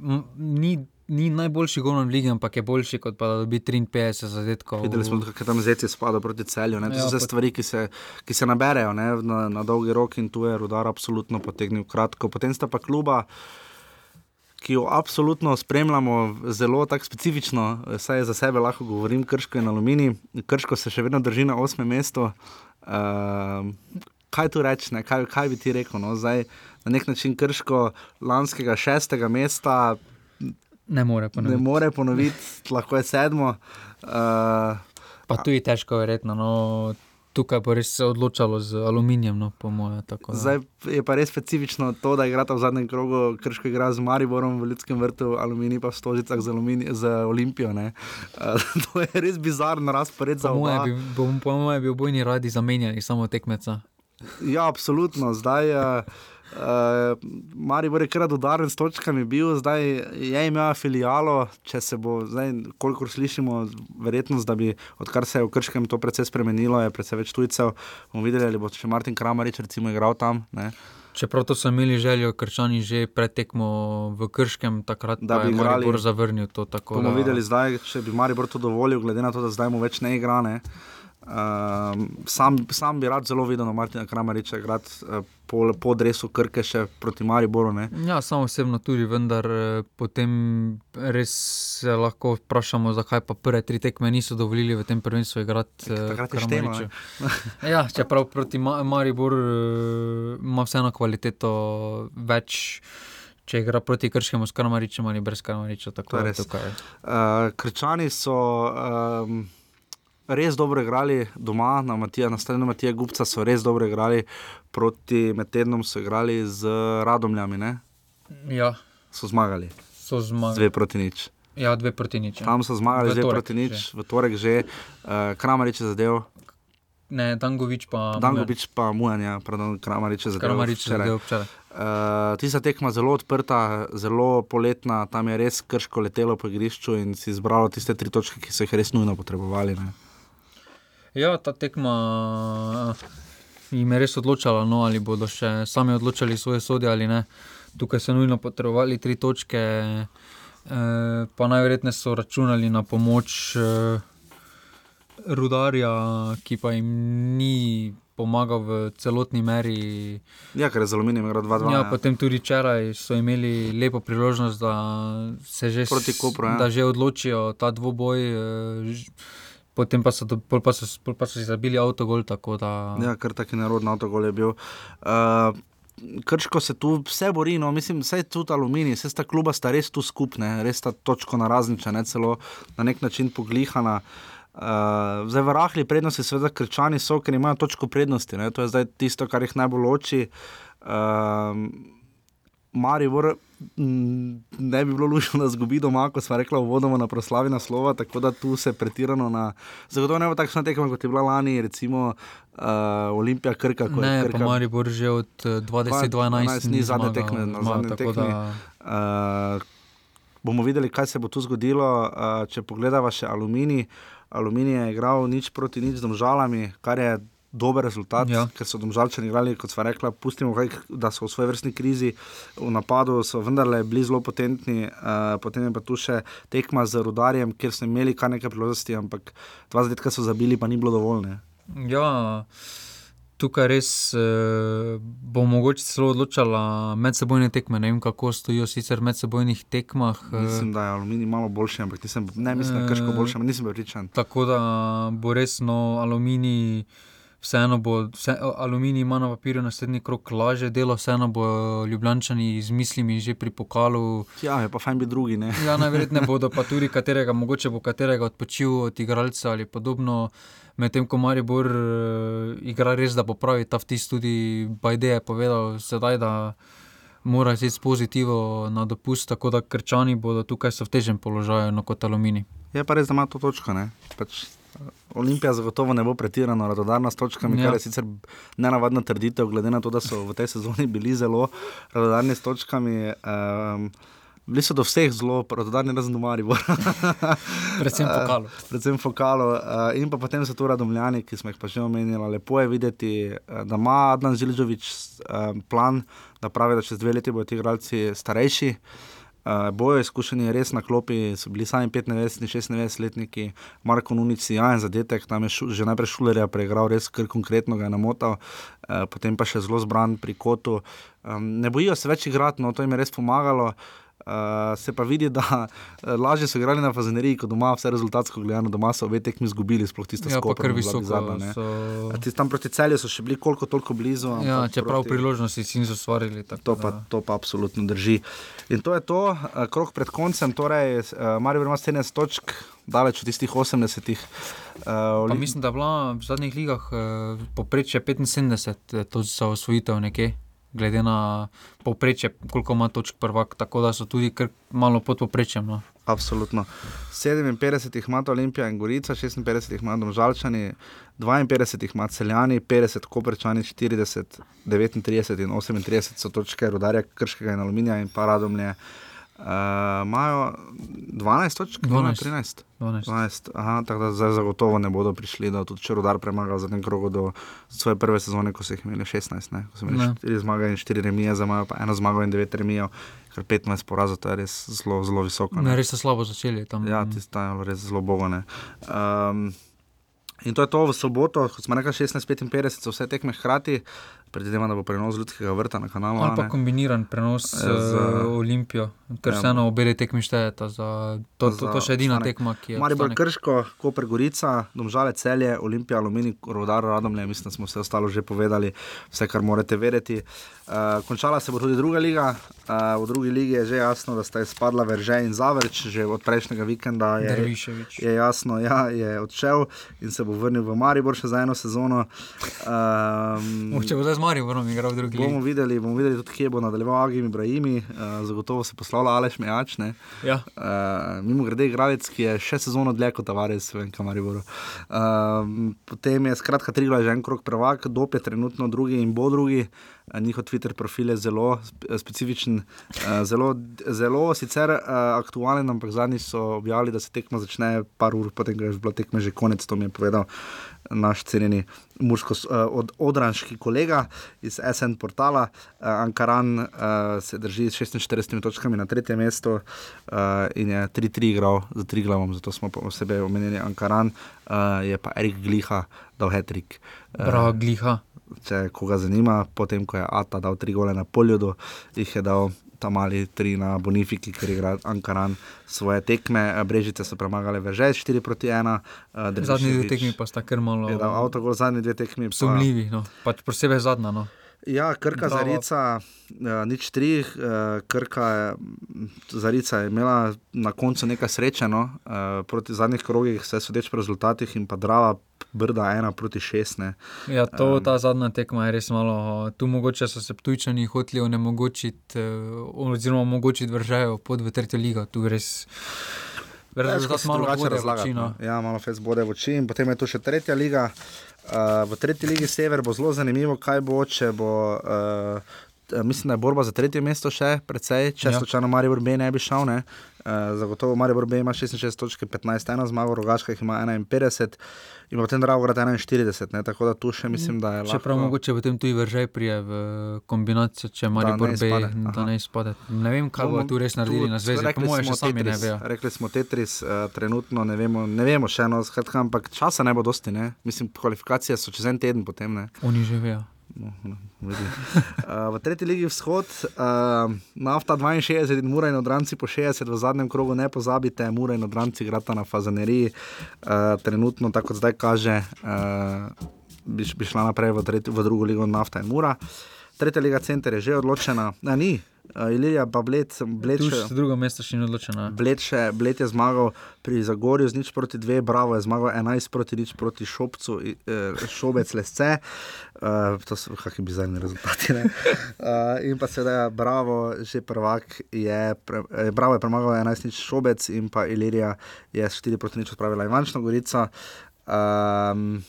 m, ni, ni najboljši golman lige, ampak je boljši kot pa da dobi 53 zadetkov. Videli smo, kako tam zeci spadajo proti celju. ne. To Ja, so vse pot- stvari, ki se, ki se naberejo ne, na, na dolgi rok in tu je rudar absolutno potegnil kratko. Potem sta pa kluba. Ki jo absolutno spremljamo, zelo tako specifično, saj za sebe lahko govorim, krško in aluminij. Krško se še vedno drži na osmem mestu. Uh, kaj tu reči, ne? kaj, kaj bi ti rekel? No? Zdaj, na nek način krško lanskega šestega mesta Ne more ponoviti. ne more ponoviti, lahko je sedmo. Uh, Pa tu je težko, verjetno. No, tukaj bo res se odločalo z aluminijem, no, po mojem. da. Zdaj je pa res specifično to, da igrata v zadnjem krogu, krško igra z Mariborom v Ljudskem vrtu, aluminij pa v Stožicah z, alumini- z Olimpijo. ne. To je res bizarno razpored za oba. bi, bo, po mojem bi obojni radi zamenjali samo tekmeca. Ja, absolutno. Zdaj, uh, uh, Maribor je krat udaren s točkami bil, zdaj je imel filijalo, če se bo, zdaj, kolikor slišimo, verjetnost, da bi, odkar se je v Krškem to precej spremenilo, je precej več tujcev. bomo videli, ali bo še Martin Kramarič recimo igral tam. Ne? Čeprav to so imeli željo, krčani že pred tekmo v Krškem, takrat Da bi igrali. Maribor zavrnil to. Tako, Bomo da- videli zdaj, če bi Maribor to dovolil, glede na to, da zdaj mu več ne igra. Ne? Um, sam, sam bi rad zelo videl, da Martina Kramariča igra uh, po, po dresu Krke še proti Mariboru. Ne? Ja, samo osebno tudi, vendar eh, potem res se lahko vprašamo, zakaj pa prve tri tekme niso dovolili v tem prvenstvu igrati. eh, takrat je štelo, Kramariču. ja, čeprav proti Ma Maribor eh, ima vseeno kvaliteto več. Če igra proti Krškemu s Kramaričem ali brez Kramariča, tako je da tukaj. Uh, Krčani so um, res dobro igrali doma, na, Matija, na stadionu Matija Gupca so res dobro igrali, proti med tednom so igrali z Radomljami. Ne? Ja, So zmagali. so zmagali. Dve proti nič. Ja, dve proti nič. ja. Tam so zmagali, torek proti nič, že. v torek že, uh, Kramarič je zadev, Ne, Dangovič pa. Dangovič pa Mujanja, pardon, Kramarič je zadev. Kramarič je zadev včeraj. Uh, tista tekma zelo odprta, zelo poletna, tam je res krško letelo po igrišču in si izbralo tiste tri točke, ki so jih res nujno potrebovali. Ne. Ja, ta tekma jim je res odločala, no, ali bodo še sami odločali svoje sodje ali ne. Tukaj so nujno potrebovali tri točke, eh, pa najverjetneje so računali na pomoč eh, rudarja, ki pa jim ni pomagal v celotni meri. Ja, ker je z aluminijem igral 2-2. Ja, potem tudi včeraj so imeli lepo priložnost, da se že, Kopru, ja. da že odločijo ta dvoboj. eh, Potem pa so, pol pa so, pol pa so si zabili avtogol. tako Da... Ja, kar taki narodni avtogol je bil. Uh, Krško se tu vse bori, no, mislim, vse tudi aluminij, vse sta kluba sta res tu skupne, res sta točko narazniča, ne celo na nek način poglihana. Uh, zdaj v rahli prednosti, seveda, krčani so, ker imajo točko prednosti, ne, to je zdaj tisto, kar jih najbolj loči. Uh, Maribor mm, ne bi bilo lušno, da zgubi doma, ko smo rekli, uvodoma na proslavi naslova, tako da tu se pretirano na. Zagotovo ne bo takšna tekma, kot je bila lani, recimo uh, Olimpija Krka. ko je Ne, Krka, pa Maribor že od eh, 2012 ni zadnje tekme, na zadnje tekme. Da... Uh, bomo videli, kaj se bo tu zgodilo. Uh, če pogledamo še aluminij, aluminij je igral nič proti nič z domžalami, kar je dober rezultat, Ja. ker so domžalčani igrali, kot sva rekla, pustimo, kaj, da so v svoji vrstni krizi v napadu, so vendarle bili zelo potentni. Uh, potem je pa tu še tekma z rudarjem, kjer so imeli kar nekaj priložnosti, ampak dva zadetka so zabili, pa ni bilo dovolj. Ne. Ja, tukaj res eh, bo mogoče celo odločala medsebojne tekme. Ne vem, kako stojijo sicer v medsebojnih tekmah. eh, Mislim, da je aluminij malo boljši, ampak nisem, ne mislim, da je krško boljši, ampak nisem prepričan. Tako da bo resno aluminij. Vseeno bo, vse, aluminij ima na papirju naslednji krok lažje delo, vseeno bo Ljubljani z mislimi že pri pokalu. Ja, je pa fajn biti drugi. Ne? Ja, najverjetneje bodo pa tudi katerega, mogoče bo katerega odpočil od igralca ali podobno. Medtem ko Maribor uh, igra res, da popravi ta vtis, tudi Bajde je povedal sedaj, da mora iti s pozitivo na dopust, tako da krčani bodo tukaj v težjem položaju no, kot aluminij. Je pa res, da ima to točko. Ne? Pač, Olimpija zagotovo ne bo pretirano radodarna s točkami, Ja. kar je sicer nenavadna trditev, glede na to, da so v tej sezoni bili zelo radodarni s točkami. Um, Bili so do vseh zelo radodarni, razen do Maribora. Predvsem pokalu. Uh, predvsem v pokalu. Uh, in pa potem so tu radomljani, ki smo jih pa že omenjali. Lepo je videti, uh, da ima Adnan Žilžovič uh, plan, da pravi, da čez dve leti bodo ti igralci starejši. Uh, bojo izkušeni res na klopi, so bili sami 95, 96 letniki, Marko Nunici, jajen zadetek, tam je šu, že najprej šulerja preigral, res kar konkretno ga je namotal, uh, potem pa še zelo zbran pri kotu. Um, ne bojijo se več igrati, no to jim je res pomagalo. Uh, se pa vidi, da uh, lažje so igrali na Fazeneriji, kot doma, vse rezultatsko gledano, doma so obe tekmi izgubili, sploh tiste Ja, pa skupaj. kar visoko so- Tam proti celju so še bili koliko toliko blizu. Ja, čeprav proti- priložnosti si niso ustvarili. To pa, to pa absolutno drži. In to je to, uh, krok pred koncem, torej uh, Marijo ima 17 točk, daleč od tistih 80. Uh, Pa mislim, da je bila v zadnjih ligah eh, povprečje 75, eh, to za osvojitev nekje, glede na povprečje, koliko ima točk prvak, tako da so tudi malo pod povprečjem. No. Absolutno. 57 jih ima Olimpija in Gorica, 56 jih ima Domžalčani, 52 jih ima Celjani, 50 Koperčani, 40, 39 in 38 so točke Rudarja, Krškega in Aluminija in pa Radomlje. Uh, Imajo 12 točk, 12. 13. 12. 12. Aha, tako da zdaj zagotovo ne bodo prišli, da tudi če Rudar premaga v zadnjem krogu do svoje prve sezone, ko so jih imeli 16, ne? ko so imeli Ne. 4 zmage in 4 remije, zdaj imajo pa eno zmago in 9 remijev, kar 15 porazov, to je res zelo, zelo visoko. Ne, res so slabo začeli tam. Ja, ti stajajo res zelo bogane. Um, in to je to v soboto, kot smo rekli, 16:55 so vse tekme hkrati, predvidevam, da bo prenos ljudskega vrta na kanalu. Ali pa kombiniran prenos z za- Olimpijo, ker Ja. vseeno obe tekmi štejeta. Za, to, to, to še edina obstanek. tekma, ki je. Maribor obstanek. Krško, Koper Gorica, Domžale Celje, Olimpija, Aluminij, Rodar, Radomlje, mislim, da smo vse ostalo že povedali, vse, kar morate vedeti. Uh, končala se bo tudi druga liga. Uh, v drugi ligi je že jasno, da sta izpadla Verže in Zavrč, že od prejšnjega vikenda je, Dervišević. je jasno, ja, je odšel in se bo vrnil v Maribor še za eno sezono. Um, Uh, če bo zdaj z Mariborom igral drugi Bomo ligi. videli, bomo videli tudi, kje bo nadaljeval Agim Ibrahimi, uh, zagotovo se poslavlja Aleš Mejač. Ne? Ja. Uh, mimo grede, igralec, ki je še sezono dlje kot Tavares v Kamariboru. Uh, potem je skratka Trigla že en krok prvak, Dop je trenutno drugi in bo drugi. Uh, njihov Twitter profil je zelo spe- specifičen, uh, zelo, zelo sicer uh, aktualen, ampak zadnjič so objavili, da se tekma začne par ur, potem ko je bila tekma že konec, to mi je povedal naš cenjeni mursko, uh, od, odranški kolega iz SN portala. Uh, Ankaran uh, se drži s 46 točkami na tretjem mestu in je 3-3 igral za tri glavom, zato smo posebej omenili Ankaran, uh, je pa Erik Gliha dal hetrik. Bravo, Gliha. Če koga zanima, potem ko je Ata dal tri gole na poljudu, jih je dal tam ali tri na Bonifiki, ker igra Ankaran svoje tekme. Eh, Brežice so premagale Veže 4 proti 1. Uh, Zadnji dve tekmi pa sta kar malo Je dal avtogol, zadnji dve tekmi. pa- sumljivi, no. pač posebej zadnja. No. Ja, Krka Bravo. Zarica, uh, nič tri, uh, Krka je, Zarica je imela na koncu nekaj sreče, no, uh, proti zadnjih krogih, vse sodeč po rezultatih in pa Drava, Brda ena proti šest. Ne. Ja, to, ta zadnja tekma je res malo. Tu mogoče so se tujčani hoteli onemogočiti, eh, oziroma omogočiti vržajo pod v tretjo ligo. Tu res. Rezultat si malo drugače oči, no. Ja, malo fez bode v oči in potem je tu še tretja liga. Uh, v tretji ligi Sever bo zelo zanimivo, kaj bo, če bo uh, mislim, da je borba za tretje mesto še precej, če Ja. slučajno Marijo B ne bi šel. Ne? Uh, zagotovo Marijo B ima 66 točk, 15, ena zmaga, Rogaška jih ima 51, in potem Dravograd 41, ne? tako da tu še mislim, da je lahko. Čeprav mogoče potem tudi vržaj prije v kombinacijo, če Maribor ne B, da ne izpade. Ne vem, kaj Bomo bo tu res naredili tu- na zvezi, po mojem še sami ne Tetris, vejo. Rekli smo Tetris, uh, trenutno ne vemo, ne vemo še eno, skratka, ampak časa ne bo dosti, ne? mislim, kvalifikacije so čez en teden potem. Ne? Oni že vejo. No, no, uh, v tretji ligi vzhod, uh, nafta 62 in mura in odranci po 60, v zadnjem krogu ne pozabite, mura in odranci igrata na fazaneriji, uh, trenutno tako zdaj kaže, uh, bi, bi šla naprej v, tretji, v drugo ligo nafta in mura. Tretja liga center je že odločena, ne, ni. Uh, Ilija pa bled, bled še- še drugo mesto še ni odločeno. Bled, še, Bled je zmagal pri Zagorju z nič proti dve, Bravo je zmagal 11 proti nič proti Šopcu, eh, Šobec Lesce. Uh, to so kakšni bizarni rezultati. ne. Uh, in pa seveda Bravo, že prvak je, pre, eh, Bravo je premagal 11 nič Šobec in pa Ilirija je s 4 proti nič odpravila Ivančno Gorico. Um,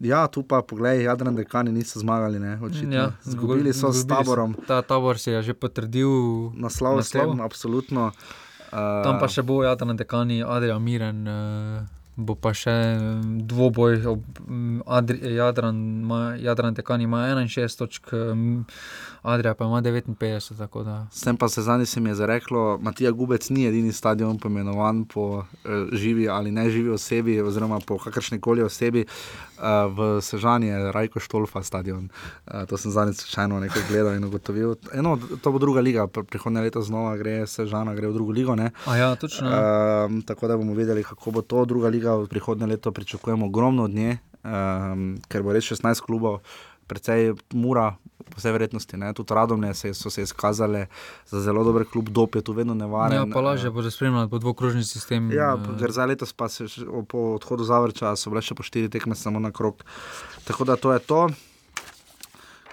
Ja, tu pa poglej, Jadran dekani niso zmagali, ne, očitno. Ja, Zgubili so s izgubili taborom. Ta tabor si je že potrdil Naslov, naslov. Tem, absolutno. Uh, Tam pa še bo Jadran dekani, Adrian Miren. Uh, Bo pa še mm, dvoboj, ob, mm, Adri, Jadran, ima, Jadran Tekani ima 61 točk, mm, Adrija pa ima 59. tako da. S tem pa se zadnji se mi je zareklo, Matija Gubec ni edini stadion pomenovan po uh, živi ali ne živi osebi, oziroma po kakršni koli osebi. Uh, v Sežani je Rajko Štolfa stadion. Uh, to sem zadnjič slučajno nekaj gledal in ugotovil. Eno, to bo druga liga, pr- prihodnje leto znova gre Sežana, gre v drugo ligo. Ne? A ja, točno. Um, tako da bomo videli, kako bo to druga liga v prihodnje leto. Pričakujemo ogromno od nje, um, ker bo res 16 klubov, precej mura, po vsej verjetnosti. Ne? Tudi radomne se, so se izkazale za zelo dober klub, dop je tu vedno nevaren. Ja, pa lažje bo že spremljati, bo dvokrožni sistem. Ja, eh, ker za letos pa se po odhodu Zavrča so bile še po štiri tekme samo na krok. Tako da to je to.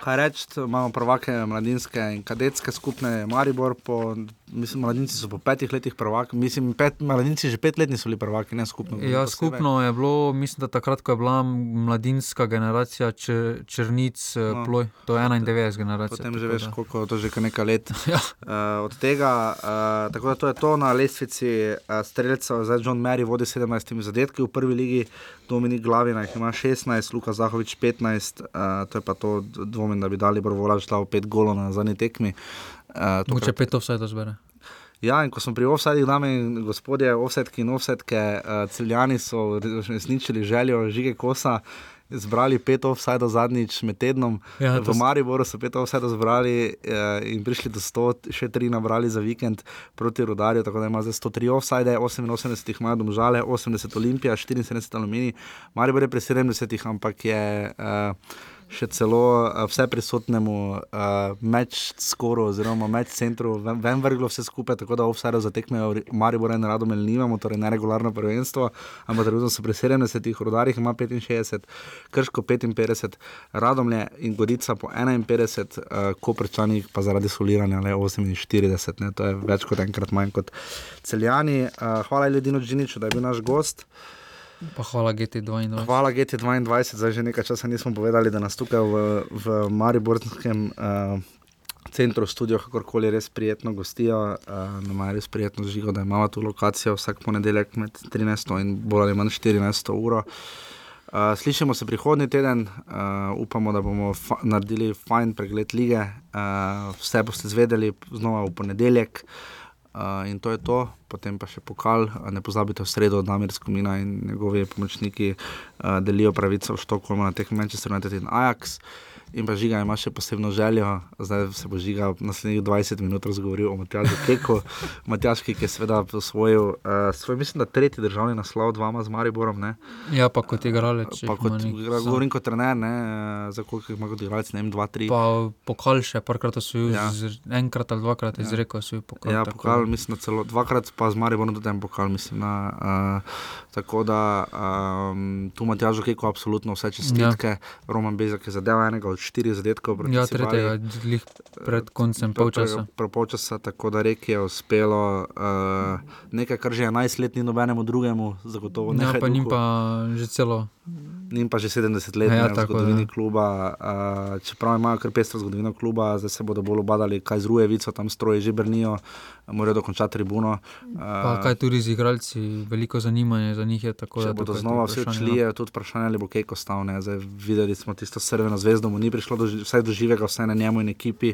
Kaj reči, imamo prvake mladinske in kadetske skupne, Maribor, po, mislim, mladinci so po petih letih prvaki, mislim, pet, mladinci že petletni so bili prvaki, ne skupno. Ja, skupno je bilo, mislim, da takrat, ko je bila mladinska generacija čr, Črnic, No. no. Ploj, to je 91 generacija. Potem že veš, da. koliko je to že nekaj let. ja. uh, od tega, uh, tako da to je to na lestvici uh, streljcev, zdaj John Mary vodi 17 zadetki v prvi ligi, Dominik Glavina jih ima 16, Luka Zahovič 15, uh, to je pa to, dvomim, da bi dali Brovolač dal 5 golov na zadnji tekmi. Uh, Mogoče pet offside zbere. Ja, in ko smo pri offsajdih, dame in gospodje, offsetki in offsetke, uh, celjani so resničili željo žige kosa. Zbrali pet offsajdov zadnjič med tednom, Ja, v Mariboru so pet offsajdov zbrali eh, in prišli do 100, še tri nabrali za vikend proti Rudarju, tako da ima zdaj 103 offsajde, 88 jih ima domžale, 80 Olimpija, 74 Aluminij, Maribor je pri 70, ampak je eh, še celo uh, vse prisotnemu uh, meč skoru, oziroma meč centru, ven, ven vrglo vse skupaj, tako da offside za tekme Maribor in Radom nimamo, torej neregularno prvenstvo, ampak trenutno so pri 70, rodarjih ima 65, Krško 55, Radomlje in Gorica po 51, uh, Koprčani pa zaradi soliranja le 48, ne, to je več kot enkrat manj kot celjani. Uh, hvala Ljudinu Džiniču, da je bil naš gost. Pa hvala GT22. Hvala GT22, zdaj že nekaj časa nismo povedali, da nas tukaj v, v Mariborskem uh, centru, studio, kakorkoli res prijetno gostijo. Uh, Nama je res prijetno žigo, da imamo tu lokacijo vsak ponedeljek med 13 in bolj ali manj 14 uro. Uh, slišimo se prihodnji teden, uh, upamo, da bomo fa naredili fajn pregled lige. Uh, vse boste zvedeli znova v ponedeljek. Uh, in to je to, potem pa še pokal. Uh, Ne pozabite v sredo, da Damir Skomina in njegovi pomočniki uh, delijo pravico v Štokholmu na teh Manchester United in Ajax. In pa žiga ima še posebno željo, zdaj se bo žiga naslednjih 20 minut razgovoril o Matjažu Keku. Matjaž Kek je seveda osvojil uh, svoj, mislim, da tretji državni naslov, dvama z Mariborom. Ne? Ja, pa kot igralec. Pa kot, govorim kot trener, ne, uh, za koliko jih ima kot igralec, ne vem, dva, tri. Pa pokal še parkrat osvojil, Ja. ja. enkrat ali dvakrat Ja. izrekel osvojil pokal. Ja, tako pokal, da- mislim, celo dvakrat, pa z Mariborom tudi en pokal, mislim. Na, uh, tako da um, tu Matjažu Keku absolutno vse čestitke. Ja. Roman Bezak je zadeval enega od štirih zadetkov. proti Ja, Cibaji. tretjega, glih pred koncem polčasa. Prav polčasa, tako da reki je uspelo uh, nekaj, kar že 11 let ni nobenemu drugemu, zagotovo Ja, nekaj. pa njim pa že celo. Njim pa že 70 let Ja, v zgodovini da. kluba. Uh, čeprav imajo kar pestro zgodovino kluba, zdaj se bodo bolj obadali, kaj z Rujevico, tam stroje že brnijo, morajo dokončati tribuno. Pa Uh, kaj tudi z igralci, veliko zanimanja za njih je tako. Če da bodo znova vsi odšli, no. je tudi vprašanje, ali bo kaj ostal. videli smo tisto srveno zvezdo, mu ni prišlo do, vsaj do živega, vsaj na njemu in ekipi.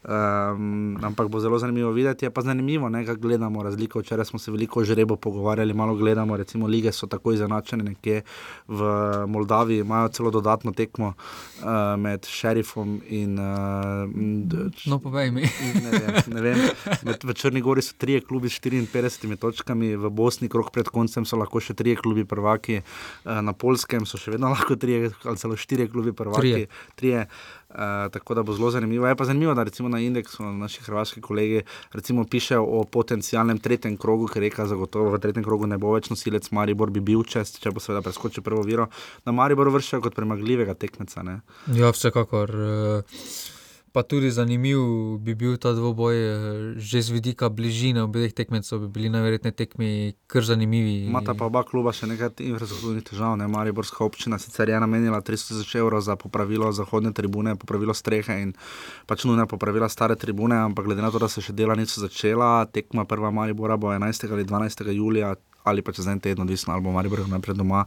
Um, ampak bo zelo zanimivo videti. Je pa zanimivo, ne, kako gledamo razliko. Včeraj smo se veliko o žrebu pogovarjali, malo gledamo, recimo lige so tako izenačene nekje v Moldaviji, imajo celo dodatno tekmo uh, med šerifom in. Uh, No, povej mi. ne vem, ne vem. Med, v Črni Gori so trije klubi s 54 točkami, v Bosni, krok pred koncem, so lahko še trije klubi prvaki, eh, na Polskem so še vedno lahko trije, ali celo štirje klubi prvaki. Trije. trije. Uh, tako da bo zelo zanimivo. Je pa zanimivo, da recimo na indeksu naši hrvaški kolegi pišejo o potencialnem tretjem krogu, ker reka zagotovo v tretjem krogu ne bo več nosilec Maribor, bi bil čest, če bo seveda preskočil prvo viro. Na Maribor vršijo kot premagljivega tekmeca. Ne? Ja, vsekakor. eh, Pa tudi zanimiv bi bil ta dvoboj, eh, že z vidika bližine obeh tekmecev, bi bili najverjetneje tekmi kar zanimivi. Imata pa oba kluba še nekaj infrastrukturnih težav. Ne? Mariborska občina sicer je namenila 300 tisoč evrov za popravilo zahodne tribune, popravilo strehe in pač nujna popravila stare tribune, ampak glede na to, da se še dela niso začela, tekma prva Maribora bo 11. ali 12. julija. Ali pa čez en teden, odvisno ali bo Maribor najprej doma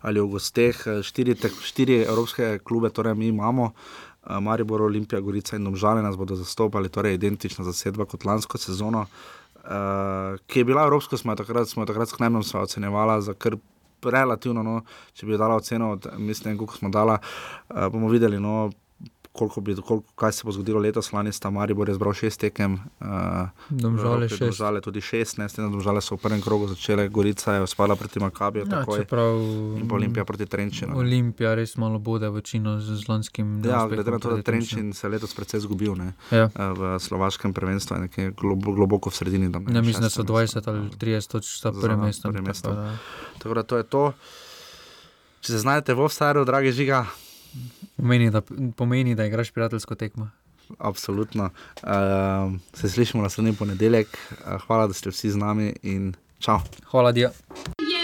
ali v gosteh. Štiri, štiri evropske klube, torej mi imamo, eh, Maribor, Olimpija, Gorica in Domžale nas bodo zastopali, torej identična zasedba kot lansko sezono. Uh, ki je bila evropska, smo jo takrat, smo jo takrat s Knemnom sva ocenjevala za kar relativno, no, če bi dala oceno, od, mislim, koliko smo dala, uh, bomo videli, no, koliko bi, koliko, kaj se bo zgodilo letos, lani sta Maribor je zbral šest tekem, uh, Domžale šest. Domžale tudi šest, ne, s tem, da Domžale so v prvem krogu začele, Gorica je spadla proti Makabijo, Ja, takoj, čeprav in pa Olimpija proti Trenčinu. ne. Olimpija res malo bode večino z, z lanskim. Ja, glede na to, da. Trenčin se je letos precej izgubil ne, Ja. eh, v slovaškem prvenstvu, je nekje globo, globoko v sredini. Tam, Ja, mislim, da so šestem mestu. 20 ali 30 točk Za prvim mestom. tako da- Tako to je to. Če se znajdete v offsajdu, dragi žiga, Pomeni, da, pomeni, da igraš prijateljsko tekmo. absolutno. Uh, se slišimo naslednji ponedeljek. Uh, hvala, da ste vsi z nami in čau. Hvala, Dio. Jer